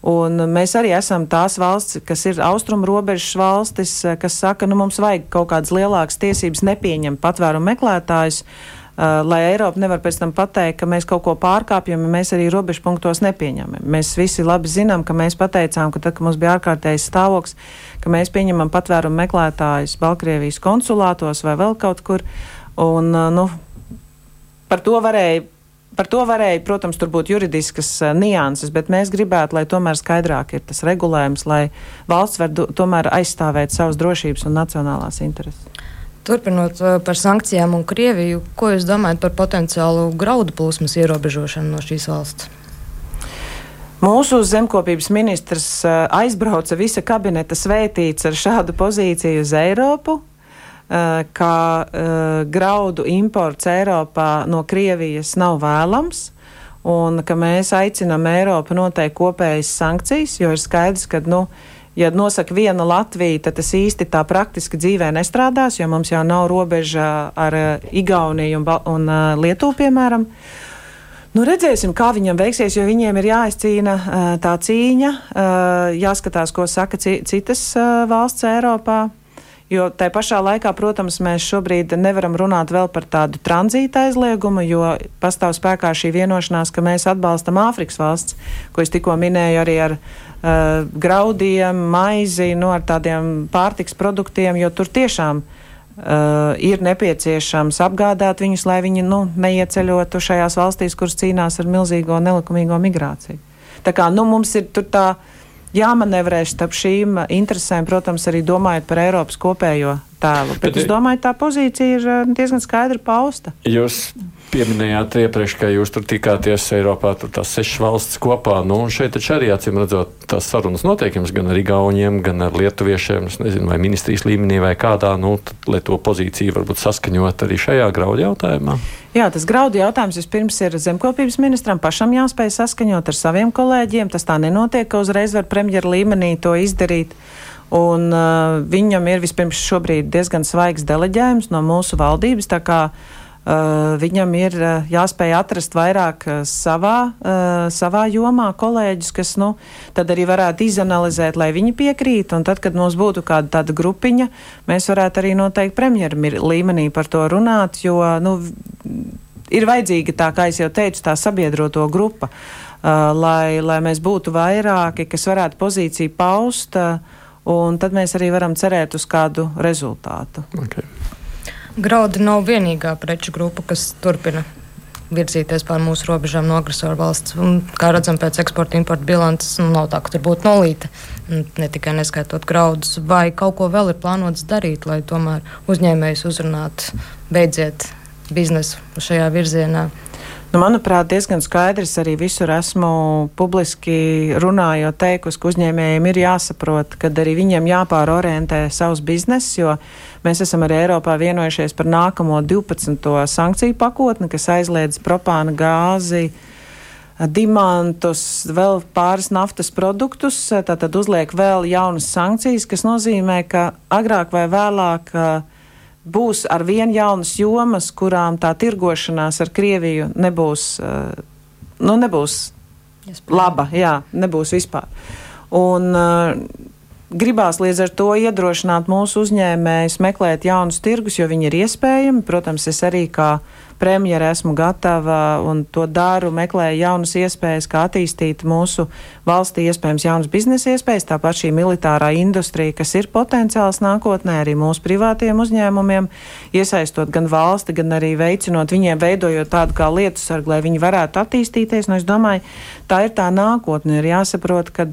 Un mēs arī esam tās valsts, kas ir austrumu robežas valstis, eh, kas saka, nu mums vajag kaut kādas lielākas tiesības nepieņemt patvērumu meklētājus. Uh, lai Eiropa nevar pēc tam pateikt, ka mēs kaut ko pārkāpjam, ja mēs arī robežu punktos nepieņemam. Mēs visi labi zinām, ka mēs pateicām, ka tad, kad mums bija ārkārtējs stāvoklis, ka mēs pieņemam patvērumu meklētājus Baltkrievijas konsulātos vai vēl kaut kur. Un, uh, nu, par to varēja Par to varēja, protams, tur būt juridiskas uh, nianses, bet mēs gribētu, lai tomēr skaidrāk ir tas regulējums, lai valsts var tomēr aizstāvēt savas drošības un nacionālās intereses. Turpinot uh, par sankcijām un Krieviju, ko jūs domājat par potenciālu graudu plūsmas ierobežošanu no šīs valsts? Mūsu zemkopības ministrs uh, aizbrauca visa kabineta svētīts ar šādu pozīciju uz Eiropu, uh, ka graudu imports Eiropā no Krievijas nav vēlams un ka mēs aicinām Eiropu noteikt kopējas sankcijas, jo ir skaidrs, ka, nu, ja nosaka viena Latvija, tad tas īsti tā praktiski dzīvē nestrādās, jo mums jau nav robeža ar uh, Igauniju un, un uh, Lietuvu, piemēram. Nu, redzēsim, kā viņam veiksies, jo viņiem ir jāizcīna uh, tā cīņa, jāskatās, ko saka citas valsts Eiropā. Jo tai pašā laikā, protams, mēs šobrīd nevaram runāt vēl par tādu tranzīta aizliegumu, jo pastāv spēkā šī vienošanās, ka mēs atbalstam Āfrikas valsts, ko es tikko minēju arī ar uh, graudiem, maizi, no nu, ar tādiem pārtiks produktiem, jo tur tiešām uh, ir nepieciešams apgādāt viņus, lai viņi nu, neieceļotu šajās valstīs, kuras cīnās ar milzīgo nelikumīgo migrāciju. Tā kā nu, mums ir tur tā jāmanevrē starp šīm interesēm, protams, arī domājot par Eiropas kopējo tēlu. Bet, Bet es domāju, tā pozīcija ir diezgan skaidri pausta. Jūs pieminējāt iepriekš, ka jūs tur tikāties Eiropā, tur tās sešas valsts kopā. Nu, šeit taču arī acīm redzot, tās sarunas notiek jums gan ar Igauniem, gan ar Lietuviešiem. Nezinu, vai ministrijas līmenī vai kādā, nu, tad, lai to pozīciju varbūt saskaņot arī šajā graudu jautājumā. Jā, tas graudu jautājums vispirms ir zemkopības ministram pašam jāspēj saskaņot ar saviem kolēģiem. Tas tā nenotiek, ka uzreiz var premjeru līmenī to izdarīt. Un, uh, viņam ir vispirms šobrīd diezgan svaigs deleģējums no mūsu valdības. Uh, viņam ir uh, jāspēj atrast vairāk uh, savā, uh, savā jomā kolēģus, kas nu, tad arī varētu izanalizēt, lai viņi piekrīt. Un tad, kad mums būtu kāda tāda grupiņa, mēs varētu arī noteikti premjeru līmenī par to runāt, jo nu, ir vajadzīga tā, kā jau teicu, tā sabiedroto grupa, uh, lai, lai mēs būtu vairāki, kas varētu pozīciju paust. Uh, un tad mēs arī varam cerēt uz kādu rezultātu. Okay. Graudi nav vienīgā preču grupa, kas turpina virzīties pār mūsu robežām no agresoru valsts. Un, kā redzam, pēc eksporta importa bilances nu, nav tā, ka tur būtu nolīta. Ne tikai neskaitot graudus, vai kaut ko vēl ir plānots darīt, lai tomēr uzņēmējus uzrunātu, beidziet biznesu šajā virzienā. Nu, manuprāt, diezgan skaidrs arī visur esmu publiski runājot, teikusi, ka uzņēmējiem ir jāsaprot, ka arī viņiem jāpārorientē savus biznesus, jo mēs esam arī Eiropā vienojušies par nākamo 12. sankciju pakotni, kas aizliedz propāna gāzi. Dimantus, vēl pāris naftas produktus, tātad uzliek vēl jaunas sankcijas, kas nozīmē, ka agrāk vai vēlāk uh, būs ar vien jaunas jomas, kurām tā tirgošanās ar Krieviju nebūs, uh, nu, nebūs laba, jā, nebūs vispār. Un, uh, Gribās līdz ar to iedrošināt mūsu uzņēmējus meklēt jaunus tirgus, jo viņi ir iespējami. Protams, es arī kā premjera esmu gatava un to daru, meklēju jaunas iespējas, kā attīstīt mūsu valstī iespējams jaunas biznesa iespējas, tāpat šī militārā industrija, kas ir potenciāls nākotnē arī mūsu privātiem uzņēmumiem, iesaistot gan valsti, gan arī veicinot viņiem, veidojot tādu kā lietu sargu, lai viņi varētu attīstīties. Nu, es domāju, tā ir tā nākotne. Ir jāsaprot, ka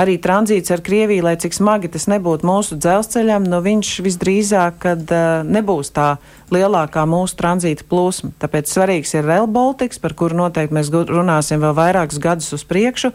arī tranzīts ar Krieviju, lai cik smagi tas nebūtu mūsu dzelzceļam, nu viņš visdrīzāk, kad uh, nebūs tā lielākā mūsu tranzīta plūsma. Tāpēc svarīgs ir Rail Baltics, par kuru noteikti mēs runāsim vēl vairākus gadus uz priekšu.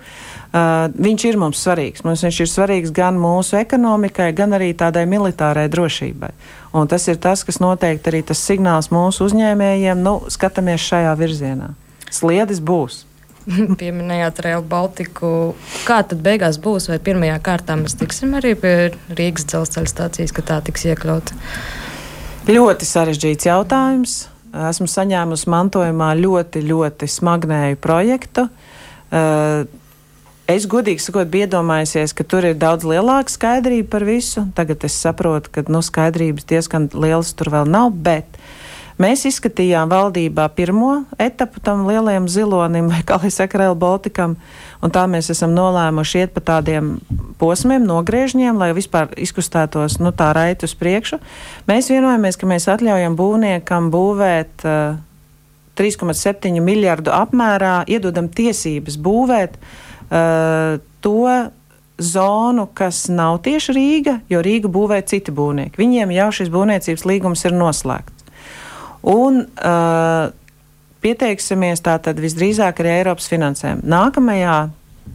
Uh, viņš ir mums svarīgs. Mums viņš ir svarīgs gan mūsu ekonomikai, gan arī tādai militārai drošībai. Un tas ir tas, kas noteikti arī tas signāls mūsu uzņēmējiem, nu, skatāmies šajā virzienā. Sliedes būs. pieminējāt Rail Baltiku. Kā tad beigās būs? Vai pirmajā kārtā mēs tiksim arī pie Rīgas dzelzceļa stācijas, ka tā tiks iekļauta? Ļoti sarežģīts jautājums. Esmu saņēmusi mantojumā ļoti, ļoti smagnēju projektu. Uh, Es godīgi sakot, biju iedomājusies, ka tur ir daudz lielāka skaidrība par visu. Tagad es saprotu, ka nu, skaidrības diezgan lielas tur vēl nav, bet Mēs izskatījām valdībā pirmo etapu tam lielajam zilonim, vai kā lai saka, Rail Baltikam, un tā mēs esam nolēmuši iet pa tādiem posmiem, nogriežņiem, lai vispār izkustētos, nu, tā raiti uz priekšu. Mēs vienojamies, ka mēs atļaujam būvniekam būvēt uh, 3,7 miljardu apmērā, iedodam tiesības būvēt uh, to zonu, kas nav tieši Rīga, jo Rīga būvē citi būvnieki. Viņiem jau šis būvniecības līgums ir noslēgts. Un uh, pieteiksimies tātad visdrīzāk arī Eiropas finansēm. Nākamajā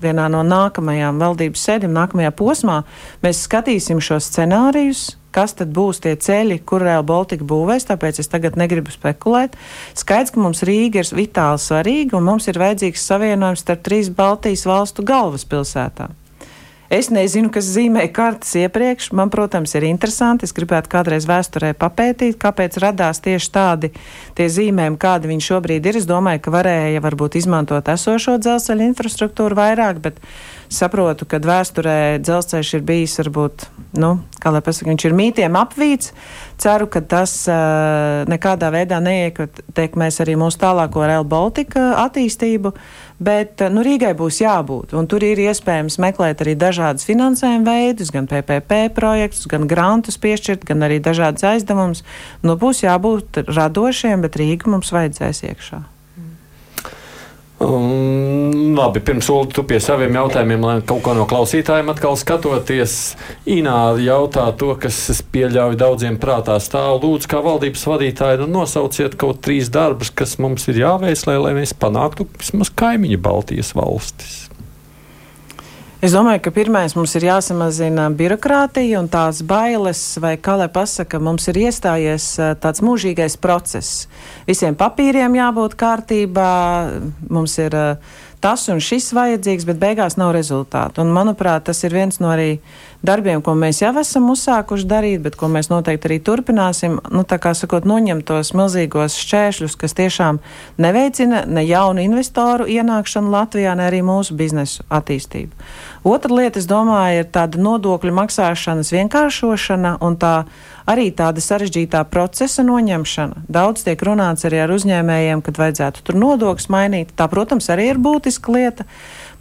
vienā no nākamajām valdības sēdēm, nākamajā posmā, mēs skatīsim šos scenārijus, kas tad būs tie ceļi, kur Real Baltica būvēs, tāpēc es tagad negribu spekulēt. Skaidrs, ka mums Rīga ir vitāli svarīga un mums ir vajadzīgs savienojums starp trīs Baltijas valstu galvaspilsētām. Es nezinu, kas zīmēja kartes iepriekš. Man, protams, ir interesanti. Es gribētu kādreiz vēsturē papētīt, kāpēc radās tieši tādi zīmējumi, kādi viņi šobrīd ir. Es domāju, ka varēja varbūt izmantot esošo dzelzceļa infrastruktūru vairāk, bet saprotu, ka vēsturē dzelzceļš ir bijis varbūt, nu, kā lai pasaka, viņš ir mītiem apvīts. Ceru, ka tas uh, nekādā veidā neietekmēs arī mūsu tālāko Rail Baltica attīstību, bet nu, Rīgai būs jābūt. Un tur ir iespējams meklēt arī dažādas finansējuma veidus, gan PPP projektus, gan grantus piešķirt, gan arī dažādas aizdevumus. Nu, būs jābūt radošiem, bet Rīga mums vajadzēs iekšā. Um, labi, pirms Ulu tu pie saviem jautājumiem, lai kaut ko no klausītājiem atkal skatoties. Inā jautā to, kas es pieļauju daudziem prātā stāv. Lūdzu, kā valdības vadītāji, nu nosauciet kaut trīs darbus, kas mums ir jāveic, lai, lai mēs panāktu vismaz kaimiņu Baltijas valstis. Es domāju, ka pirmais mums ir jāsamazina birokrātija un tās bailes, vai kā lai pasaka, mums ir iestājies tāds mūžīgais process. Visiem papīriem jābūt kārtībā, mums ir tas un šis vajadzīgs, bet beigās nav rezultātu. Un, manuprāt, tas ir viens no arī darbiem, ko mēs jau esam uzsākuši darīt, bet ko mēs noteikti arī turpināsim. Nu, tā kā sakot, noņemt tos milzīgos šķēršļus, kas tiešām neveicina ne jaunu investoru ienākšanu Latvijā, ne arī mūsu biznesu attīstību. Otra lieta, es domāju, ir tāda nodokļu maksāšanas vienkāršošana un tā arī tāda sarežģītā procesa noņemšana. Daudz tiek runāts arī ar uzņēmējiem, kad vajadzētu tur nodokļus mainīt. Tā, protams, arī ir būtiska lieta.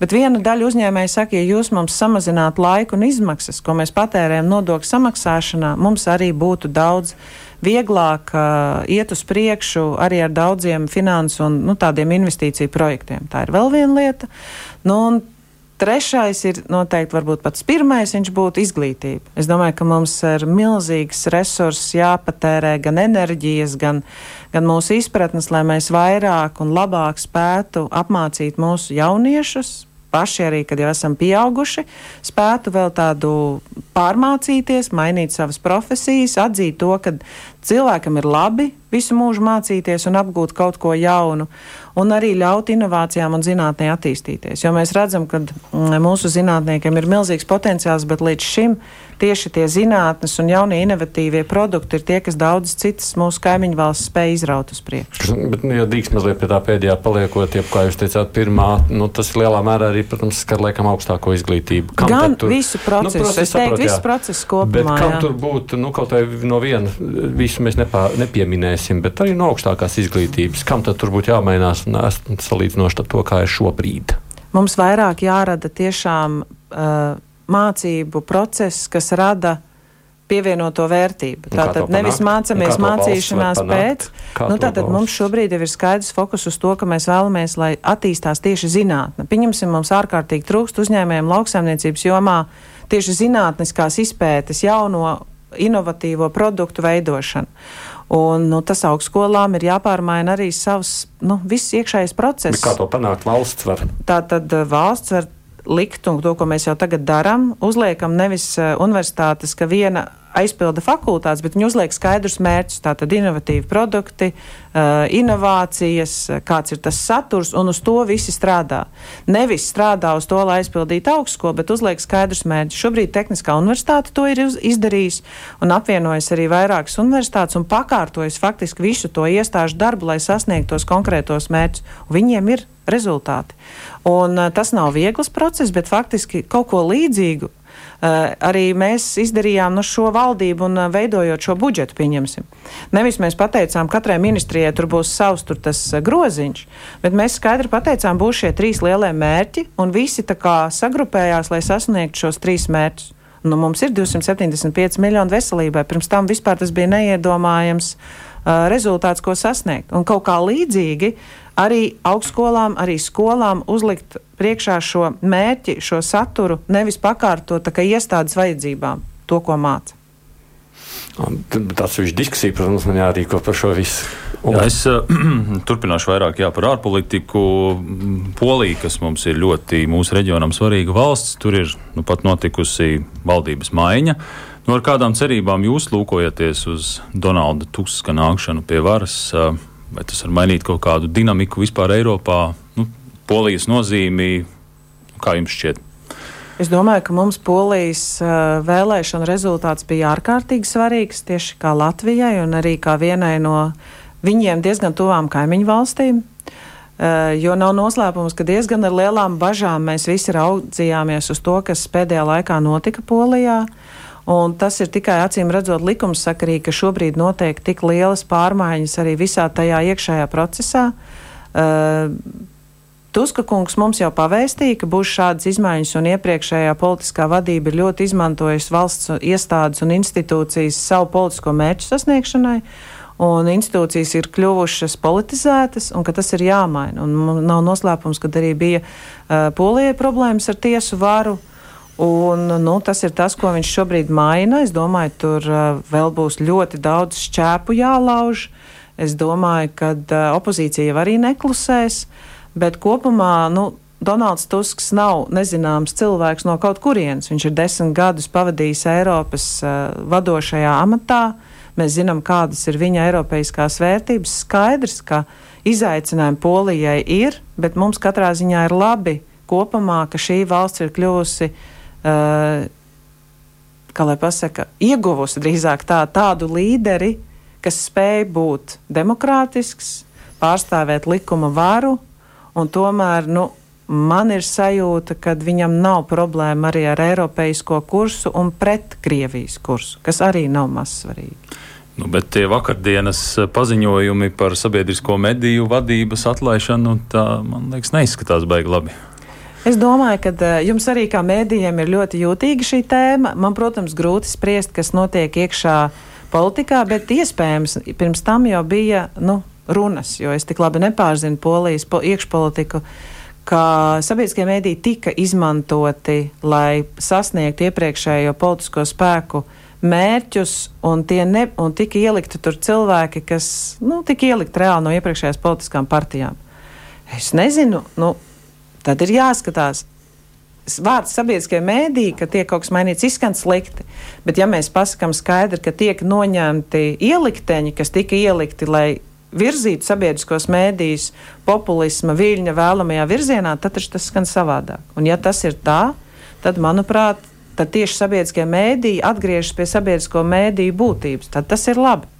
Bet viena daļa uzņēmēja saka, ja jūs mums samazinātu laiku un izmaksas, ko mēs patērējam nodokļu samaksāšanā, mums arī būtu daudz vieglāk uh, iet uz priekšu arī ar daudziem finansu un nu, tādiem investīciju projektiem. Tā ir vēl viena lieta. Nu, Trešais ir noteikti varbūt pats pirmais, viņš būtu izglītība. Es domāju, ka mums ir milzīgs resurss jāpatērē gan enerģijas, gan, gan mūsu izpratnes, lai mēs vairāk un labāk spētu apmācīt mūsu jauniešus, paši arī, kad jau esam pieauguši, spētu vēl tādu pārmācīties, mainīt savas profesijas, atzīt to, ka cilvēkam ir labi visu mūžu mācīties un apgūt kaut ko jaunu, un arī ļaut inovācijām un zinātnē attīstīties. Jo mēs redzam, ka mm, mūsu zinātniekiem ir milzīgs potenciāls, bet līdz šim tieši tie zinātnes un jaunie inovatīvie produkti ir tie, kas daudzas citas mūsu kaimiņu valsts spēj izraut uz priekšu. Bet, nu, ja drīkst mazliet pie tā pēdējā paliekot, ja, kā jūs teicāt, pirmā, nu, tas lielā mērā arī, protams, skar liekam augstāko izglītību. Kam Gan tur? visu procesu. Nu, procesu es teiktu, visu procesu kopumā. Bet kam jā. tur būtu, nu, kaut vai no viena, visu mēs nepā, nepieminēsim bet arī no augstākās izglītības. Kam tad tur būtu jāmainās un salīdzinoši ar to, kā ir šobrīd? Mums vairāk jārada tiešām uh, mācību process, kas rada pievienoto vērtību. Un tātad nevis mācāmies mācīšanās pēc. Nu, tātad mums šobrīd ir skaidrs fokus uz to, ka mēs vēlamies, lai attīstās tieši zinātne. Pieņemsim, mums ārkārtīgi trūkst uzņēmējiem lauksaimniecības jomā tieši zinātniskās izpētes jauno inovatīvo produktu veidošanu. Un, nu, tas augstskolām ir jāpārmaina arī savs, nu, iekšējais process. Bet kā to panākt valsts var? Tā tad eh, valsts var likt, un to, ko mēs jau tagad darām, uzliekam nevis uh, universitātes, ka viena aizpilda fakultātes, bet viņi uzliek skaidrus mērķus. Tātad inovatīvi produkti, uh, inovācijas, kāds ir tas saturs, un uz to visi strādā. Nevis strādā uz to, lai aizpildītu augstskolu, bet uzliek skaidrus mērķus. Šobrīd Tehniskā universitāte to ir izdarījusi un apvienojas arī vairākas universitātes un pakārtojas faktiski visu to iestāžu darbu, lai sasniegtu tos konkrētos mērķus. Viņiem ir rezultāti. Un, uh, tas nav viegls process, bet faktiski kaut ko līdzīgu arī mēs izdarījām nu, šo valdību un uh, veidojot šo budžetu, pieņemsim. Nevis mēs pateicām, katrai ministrijai tur būs savs tur tas uh, groziņš, bet mēs skaidri pateicām, būs šie trīs lielie mērķi, un visi tā kā sagrupējās, lai sasniegtu šos trīs mērķus. Nu, mums ir 275 miljoni veselībai. Pirms tam vispār tas bija neiedomājams uh, rezultāts, ko sasniegt. Un kaut kā līdzīgi uh, arī augstskolām, arī skolām uzlikt priekšā šo mērķi, šo saturu, nevis pakārtot tā kā iestādes vajadzībām, to, ko māca. Tas ir diskusija, protams, man jārīko par šo visu. Jā, es uh, turpināšu vairāk jā, par ārpolitiku. Polija, kas mums ir ļoti mūsu reģionam svarīga valsts, tur ir nu, pat notikusi valdības maiņa. Nu, ar kādām cerībām jūs lūkojaties uz Donalda Tuska nākšanu pie varas? Vai tas var mainīt kaut kādu dinamiku vispār Eiropā, nu, polijas nozīmi, kā jums šķiet? Es domāju, ka mums polijas vēlēšana rezultāts bija ārkārtīgi svarīgs tieši kā Latvijai un arī kā vienai no viņiem diezgan tuvām kaimiņu valstīm. Jo nav noslēpums, ka diezgan ar lielām bažām mēs visi raudzījāmies uz to, kas pēdējā laikā notika Polijā. Uh, Un tas ir tikai acīm redzot likumsakarīgi, ka šobrīd notiek tik lielas pārmaiņas arī visā tajā iekšējā procesā. Uh, Tuska kungs mums jau pavēstīja, ka būs šādas izmaiņas, un iepriekšējā politiskā vadība ir ļoti izmantojusi valsts iestādes un institūcijas savu politisko mērķu sasniegšanai, un institūcijas ir kļuvušas politizētas, un tas ir jāmaina. Un nav noslēpums, ka arī bija uh, Polijai problēmas ar tiesu varu. Uh, Un, nu, tas ir tas, ko viņš šobrīd maina. Es domāju, tur uh, vēl būs ļoti daudz šķēpu jālauž. Es domāju, ka uh, opozīcija jau arī neklusēs, bet kopumā nu, Donalds Tusks nav nezināms cilvēks no kaut kurienes. Viņš ir desmit gadus pavadījis Eiropas uh, vadošajā amatā. Mēs zinām, kādas ir viņa eiropeiskās vērtības. Skaidrs, ka izaicinājumi Polijai ir, bet mums katrā ziņā ir labi kopumā, ka šī valsts ir kļuvusi uh, uh, kā lai pasaka, ieguvusi drīzāk tā, tādu līderi, kas spēj būt demokrātisks, pārstāvēt likuma varu, un tomēr, nu, man ir sajūta, ka viņam nav problēma arī ar eiropeisko kursu un pret Krievijas kursu, kas arī nav maz svarīgi. Nu, bet tie vakardienas paziņojumi par sabiedrisko mediju vadības atlaišanu, tā, man liekas, neizskatās baigi labi. Es domāju, ka uh, jums arī kā mēdījiem ir ļoti jūtīga šī tēma. Man, protams, grūti spriest, kas notiek iekšā politikā, bet iespējams pirms tam jau bija nu, runas, jo es tik labi nepārzinu polijas po iekšpolitiku. Kā sabiedriskie mēdīji tika izmantoti, lai sasniegtu iepriekšējo politisko spēku mērķus, un, ne, un tika ielikti tur cilvēki, kas nu, tika ielikti reāli no iepriekšējās politiskām partijām. Es nezinu, nu, tad ir jāskatās. Vārds sabiedriskie mēdī, ka tiek kaut kas mainīts, izskan slikti. Bet, ja mēs pasakām skaidri, ka tiek noņemti ielikteņi, kas tika ielikti, lai virzītu sabiedriskos mēdījus populisma viļņa vēlamajā virzienā, tad tas skan savādāk. Un, ja tas ir tā, tad, manuprāt, tad tieši sabiedriskie mēdīji atgriežas pie sabiedrisko mēdīju būtības. Tad tas ir labi.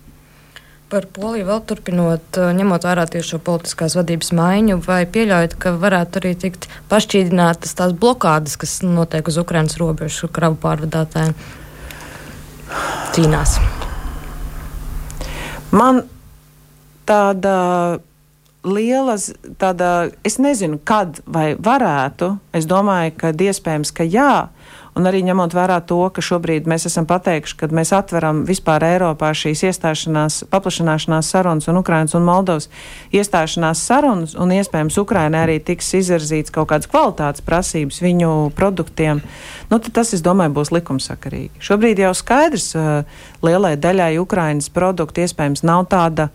Par Poliju vēl turpinot, eh, ņemot vērā tieši šo politiskās vadības maiņu, vai pieļaujat, ka varētu arī tikt pašķīdinātas tās blokādes, kas notiek uz Ukrainas robežu kravu pārvadātājiem cīnās? Man tāda liela, tāda, es nezinu, kad vai varētu. Es domāju, ka iespējams, ka jā. Un arī ņemot vērā to, ka šobrīd mēs esam pateikuši, ka mēs atveram vispār Eiropā šīs iestāšanās, paplašanāšanās sarunas un Ukrainas un Moldovas iestāšanās sarunas, un iespējams Ukrainai arī tiks izvirzīts kaut kādas kvalitātes prasības viņu produktiem, nu, tad tas, es domāju, būs likumsakarīgi. Šobrīd jau skaidrs, uh, lielai daļai Ukrainas produktu iespējams nav tāda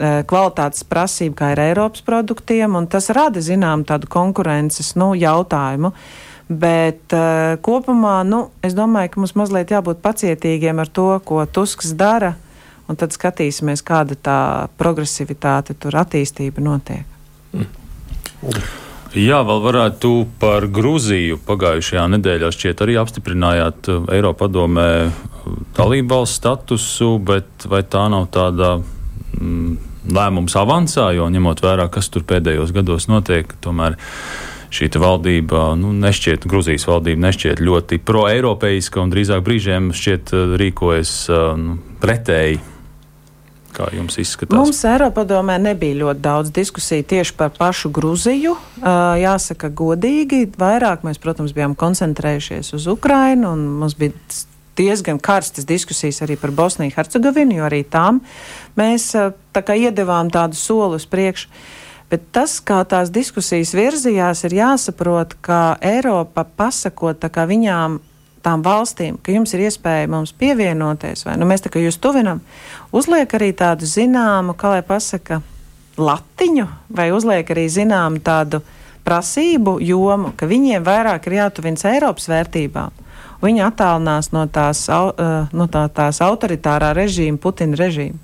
kvalitātes prasība, kā ir Eiropas produktiem, un tas rada zinām tādu konkurences nu, jautājumu. Bet uh, kopumā nu, es domāju, ka mums mazliet jābūt pacietīgiem ar to, ko Tusks dara, un tad skatīsimies, kāda tā progresivitāte tur attīstība notiek. Mm. Jā, vēl varētu par Grūziju. Pagājušajā nedēļā šķiet arī apstiprinājāt eh, Eiropadomē eh, dalību valsts statusu, bet vai tā nav tāda mm, lēmums avansā, jo ņemot vērā, kas tur pēdējos gados notiek, tomēr šī valdība, nu, nešķiet, Grūzijas valdība nešķiet ļoti pro-eiropeiska un drīzāk brīžiem šķiet eh, rīkojas eh, nu, pretēji. Kā jums izskatās? Mums Eiropadomē nebija ļoti daudz diskusiju tieši par pašu Gruziju. Uh, jāsaka, godīgi, vairāk mēs, protams, bijām koncentrējušies uz Ukrainu, un mums bija diezgan karstas diskusijas arī par Bosniju Hercegovinu, jo arī tām mēs uh, tā kā iedevām tādu soli uz priekšu. Bet tas, kā tās diskusijas virzījās, ir jāsaprot, ka Eiropa pasakot viņām, tām valstīm, ka jums ir iespēja mums pievienoties, vai nu mēs tā kā jūs tuvinam, uzliek arī tādu zināmu, kā lai pasaka, latiņu, vai uzliek arī zināmu tādu prasību jomu, ka viņiem vairāk ir jātuvins Eiropas vērtībām. Viņi attālinās no tās, no tā, tās autoritārā režīma, Putina režīma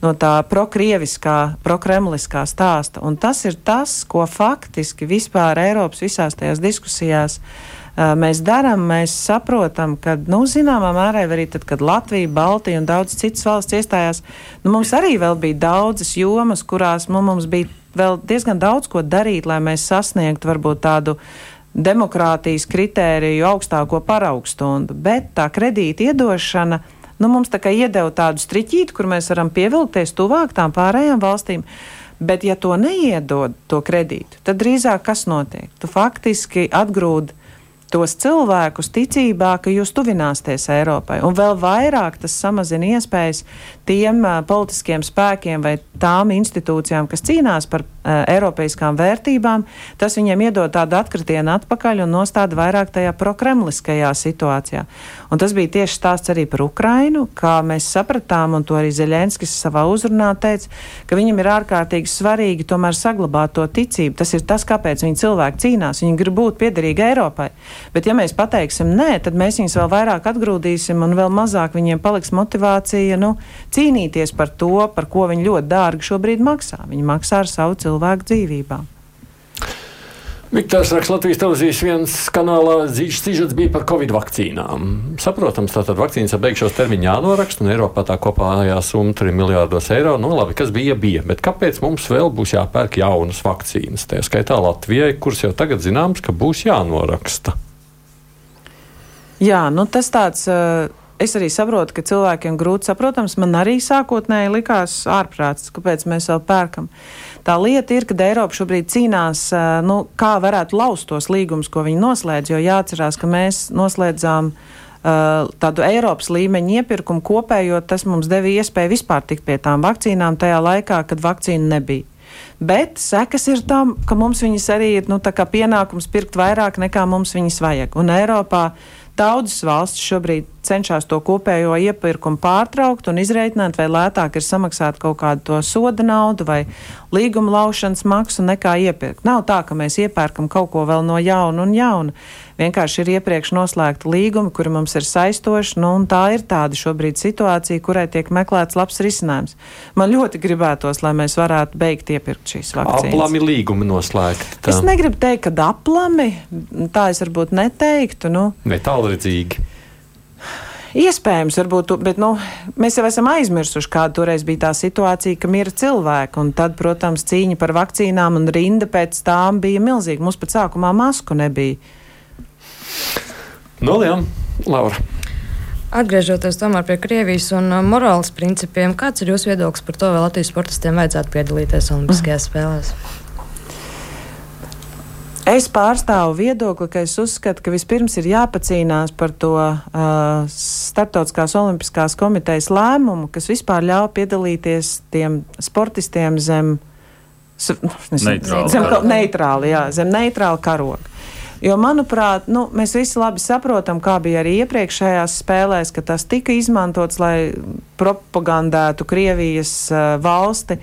no tā prokrieviskā, prokremliskā stāsta. Un tas ir tas, ko faktiski vispār Eiropas visās tajās diskusijās uh, mēs darām. Mēs saprotam, ka, nu, zināmā mērā arī tad, kad Latvija, Baltija un daudz citas valsts iestājās, nu, mums arī vēl bija daudzas jomas, kurās nu, mums bija vēl diezgan daudz ko darīt, lai mēs sasniegtu varbūt tādu demokrātijas kritēriju augstāko paraugstundu. Bet tā kredīta iedošana nu, mums tā kā iedeva tādu striķīti, kur mēs varam pievilkties tuvāk tām pārējām valstīm. Bet, ja to neiedod, to kredītu, tad drīzāk kas notiek? Tu faktiski atgrūdi tos cilvēkus ticībā, ka jūs tuvināsieties Eiropai. Un vēl vairāk tas samazina iespējas tiem uh, politiskiem spēkiem vai tām institūcijām, kas cīnās par uh, eiropeiskām vērtībām, tas viņiem iedod tādu atkritienu atpakaļ un nostāda vairāk tajā prokremliskajā situācijā. Un tas bija tieši stāsts arī par Ukrainu, kā mēs sapratām, un to arī Zeļenskis savā uzrunā teica, ka viņam ir ārkārtīgi svarīgi tomēr saglabāt to ticību. Tas ir tas, kāpēc viņi cilvēki cīnās. Viņi grib būt piederīgi Eiropai. Bet, ja mēs pateiksim nē, tad mēs viņus vēl vairāk atgrūdīsim un vēl mazāk viņiem paliks motivācija nu, cīnīties par to, par ko viņi ļoti dārgi šobrīd maksā. Viņi maksā ar savu cilvēku dzīvībām. Viktors raksta Latvijas televīzijas viens kanālā Zīģis bija par Covid vakcīnām. Saprotams, tātad vakcīnas ar beigšos termiņu jānoraksta, un Eiropā tā kopējā summa 3 miljārdos eiro. Nu, labi, kas bija, bija, bet kāpēc mums vēl būs jāpērk jaunas vakcīnas? Tā skaitā Latvijai, kuras jau tagad zināms, ka būs jānoraksta. Jā, nu tas tāds. Uh... Es arī saprotu, ka cilvēkiem grūti saprotams. Man arī sākotnēji likās ārprāts, kāpēc mēs vēl pērkam. Tā lieta ir, ka Eiropa šobrīd cīnās, nu, kā varētu laust tos līgumus, ko viņi noslēdz. Jo jāatcerās, ka mēs noslēdzām tādu Eiropas līmeņa iepirkumu kopējo, tas mums deva iespēju vispār tikt pie tām vakcīnām tajā laikā, kad vakcīna nebija. Bet sekas ir tam, ka mums viņas arī ir nu, pienākums pirkt vairāk nekā mums viņas vajag. Un Eiropā Daudzas valstis šobrīd cenšas to kopējo iepirkumu pārtraukt un izreikināt, vai lētāk ir samaksāt kaut kādu to soda naudu vai līguma laušanas maksu nekā iepirkt. Nav tā, ka mēs iepērkam kaut ko vēl no jauna un jauna. Vienkārši ir iepriekš noslēgta līguma, kuri mums ir saistoši, nu, un tā ir tāda šobrīd situācija, kurai tiek meklēts labs risinājums. Man ļoti gribētos, lai mēs varētu beigt iepirkt šīs vakcīnas. Aplami līgumi noslēgti. Tā. Es negribu teikt, ka aplami, tā es varbūt neteiktu. Nu. Ne tālredzīgi. Iespējams, varbūt, bet nu, mēs jau esam aizmirsuši, kāda toreiz bija tā situācija, ka mira cilvēki. Un tad, protams, cīņa par vakcīnām un rinda pēc tām bija milzīga. Mums pat sākumā masku nebija. Noliem, Laura. Atgriežoties tomēr pie Krievijas un uh, morāles principiem, kāds ir jūsu viedoklis par to, vai Latvijas sportistiem vajadzētu piedalīties Olimpiskajās spēlēs? Es pārstāvu viedokli, ka es uzskatu, ka vispirms ir jāpacīnās par to uh, Startautiskās olimpiskās komitejas lēmumu, kas vispār ļauj piedalīties tiem sportistiem zem, neitrāli, zem, neitrāli, jā, zem neitrāla karoga. Jo, manuprāt, nu, mēs visi labi saprotam, kā bija arī iepriekšējās spēlēs, ka tas tika izmantots, lai propagandētu Krievijas uh, valsti.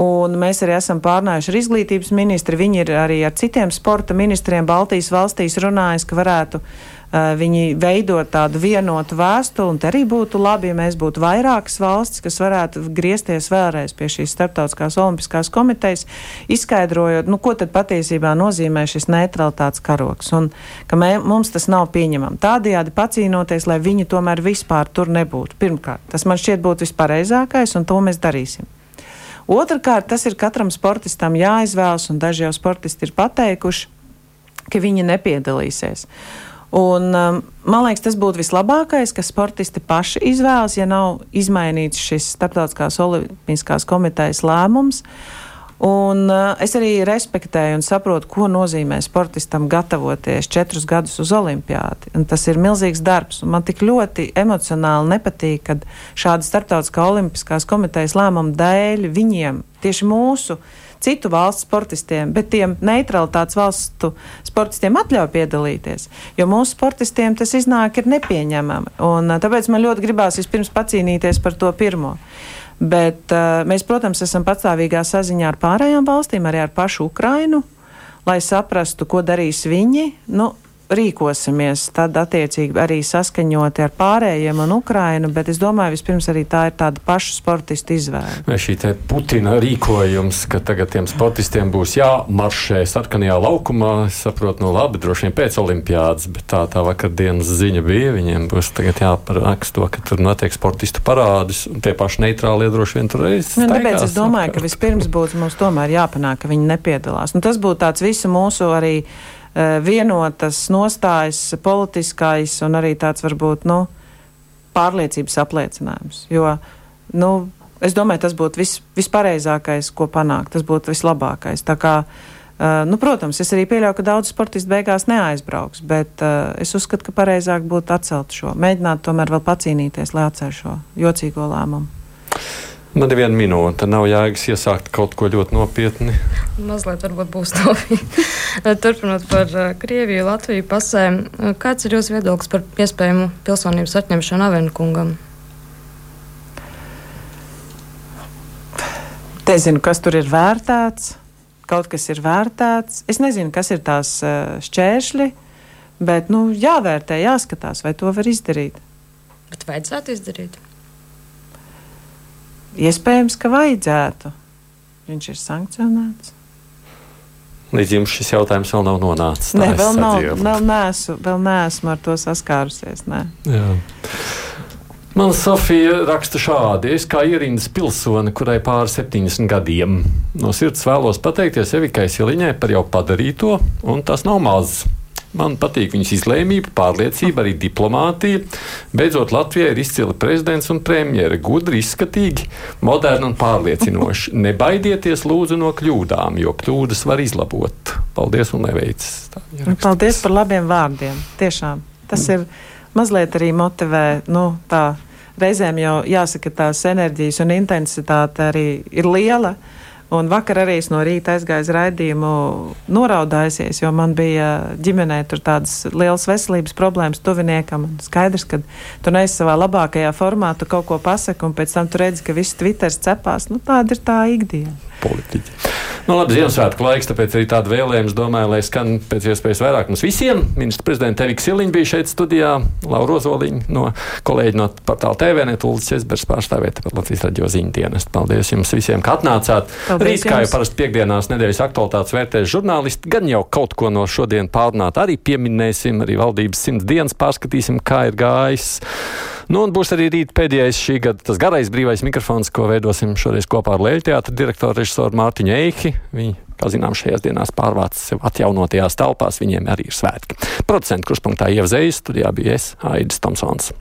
Un mēs arī esam pārnājuši ar izglītības ministri. Viņi ir arī ar citiem sporta ministriem Baltijas valstīs runājis, ka varētu uh, viņi veidot tādu vienotu vēstuli. Un te arī būtu labi, ja mēs būtu vairākas valstis, kas varētu griezties vēlreiz pie šīs starptautiskās olimpiskās komitejas, izskaidrojot, nu, ko tad patiesībā nozīmē šis neutralitātes karoks. Un ka mē, mums tas nav pieņemami. Tādējādi pacīnoties, lai viņi tomēr vispār tur nebūtu. Pirmkārt, tas man šķiet būtu vispareizākais, un to mēs darīsim. Otrakārt, tas ir katram sportistam jāizvēlas, un daži jau sportisti ir pateikuši, ka viņi nepiedalīsies. Un, um, man liekas, tas būtu vislabākais, ka sportisti paši izvēlas, ja nav izmainīts šis Startautiskās olimpiskās komitejas lēmums. Uh, Un uh, es arī respektēju un saprotu, ko nozīmē sportistam gatavoties četrus gadus uz olimpiādi. Un tas ir milzīgs darbs. Man tik ļoti emocionāli nepatīk, kad šāda starptautiskā olimpiskās komitejas lēmuma dēļ viņiem, tieši mūsu, citu valstu sportistiem, bet tiem neutralitātes valstu sportistiem atļauj piedalīties. Jo mūsu sportistiem tas iznāk ir nepieņemami. Un, tāpēc man ļoti gribās vispirms pacīnīties par to pirmo. Bet uh, mēs, protams, esam patstāvīgā saziņā ar pārējām valstīm, arī ar pašu Ukrainu, lai saprastu, ko darīs viņi. Nu, rīkosimies, tad attiecīgi arī saskaņoti ar pārējiem un Ukrainu, bet es domāju, vispirms arī tā ir tāda paša sportista izvēle. Vai šī te Putina rīkojums, ka tagad tiem sportistiem būs jāmaršē sarkanajā laukumā, es saprotu, nu labi, droši vien pēc olimpiādas, bet tā tā vakardienas ziņa bija, viņiem būs tagad jāparakst to, ka tur notiek sportistu parādis, un tie paši neitrālie droši vien tur reiz. Nu, tāpēc es domāju, ka vispirms būtu mums tomēr jāpanāk, ka viņi nepiedalās. Nu, tas būtu tāds visu mūsu arī vienotas nostājas, politiskais un arī tāds varbūt nu, pārliecības apliecinājums. Jo, nu, es domāju, tas būtu vis, vispareizākais, ko panākt. Tas būtu vislabākais. Tā kā, uh, nu, protams, es arī pieļauju, ka daudz sportistu beigās neaizbrauks, bet uh, es uzskatu, ka pareizāk būtu atcelt šo, mēģināt tomēr vēl pacīnīties, lai atcel šo jocīgo lēmumu. Man ir viena minūte, nav jēgas iesākt kaut ko ļoti nopietni. Mazliet varbūt būs nopietni. Turpinot par uh, Krieviju, Latviju pasēm, uh, kāds ir jūsu viedoklis par iespējamu pilsonības atņemšanu Avenkungam? Nezinu, kas tur ir vērtēts. Kaut kas ir vērtēts. Es nezinu, kas ir tās uh, šķēršļi, bet nu, jāvērtē, jāskatās, vai to var izdarīt. Bet vajadzētu izdarīt. Iespējams, ka vajadzētu. Viņš ir sankcionēts. Līdz jums šis jautājums vēl nav nonācis. Nē, vēl, nav, vēl, neesmu, vēl neesmu ar to saskārusies. Man Sofija raksta šādi: Es kā ierindas pilsone, kurai pāri 70 gadiem, no sirds vēlos pateikties Evikai Siliņai par jau padarīto, un tas nav maz. Man patīk viņas izlēmība, pārliecība, arī diplomātija. Beidzot, Latvijai ir izcili prezidents un premjera, gudri, izskatīgi, moderni un pārliecinoši. Nebaidieties, lūdzu, no kļūdām, jo kļūdas var izlabot. Paldies un neveicas. Paldies par labiem vārdiem. Tiešām tas ir mazliet arī motivē. Nu, tā, reizēm jau jāsaka, tās enerģijas un intensitāte arī ir liela. Un vakar arī es no rīta aizgāju uz raidījumu, noraudājusies, jo man bija ģimenē tur tādas lielas veselības problēmas tuviniekam. Skaidrs, ka tu neesi savā labākajā formā, tu kaut ko pasaki, un pēc tam tu redzi, ka viss Twitter cepās. Nu, tāda ir tā ikdiena. Politiķi. Nu, labi, Ziemassvētku laiks, tāpēc arī tāda vēlējums domāju, lai skan pēc iespējas vairāk mums visiem. Ministra prezidenta Evika Siliņa bija šeit studijā, Laura Ozoliņa no kolēģi no portāla TV, Netūlis Česbers pārstāvēt Latvijas raģio ziņu dienestu. Paldies jums visiem, ka atnācāt. Paldies Rīt, kā jau parasti piekdienās nedēļas aktualitātes vērtēs žurnālisti, gan jau kaut ko no šodien pārunāt arī pieminēsim, arī valdības simts dienas pārskatīsim, kā ir gājis. Nu, un būs arī rīt pēdējais šī gada tas garais brīvais mikrofons, ko veidosim šoreiz kopā ar Leļu teātra direktoru režisoru Mārtiņu Eihi. Viņi, kā zinām, šajās dienās pārvācas sev atjaunotajās telpās, viņiem arī ir svētki. Procentu kruspunktā ievzējas studijā bija es, Aidis Tomsons.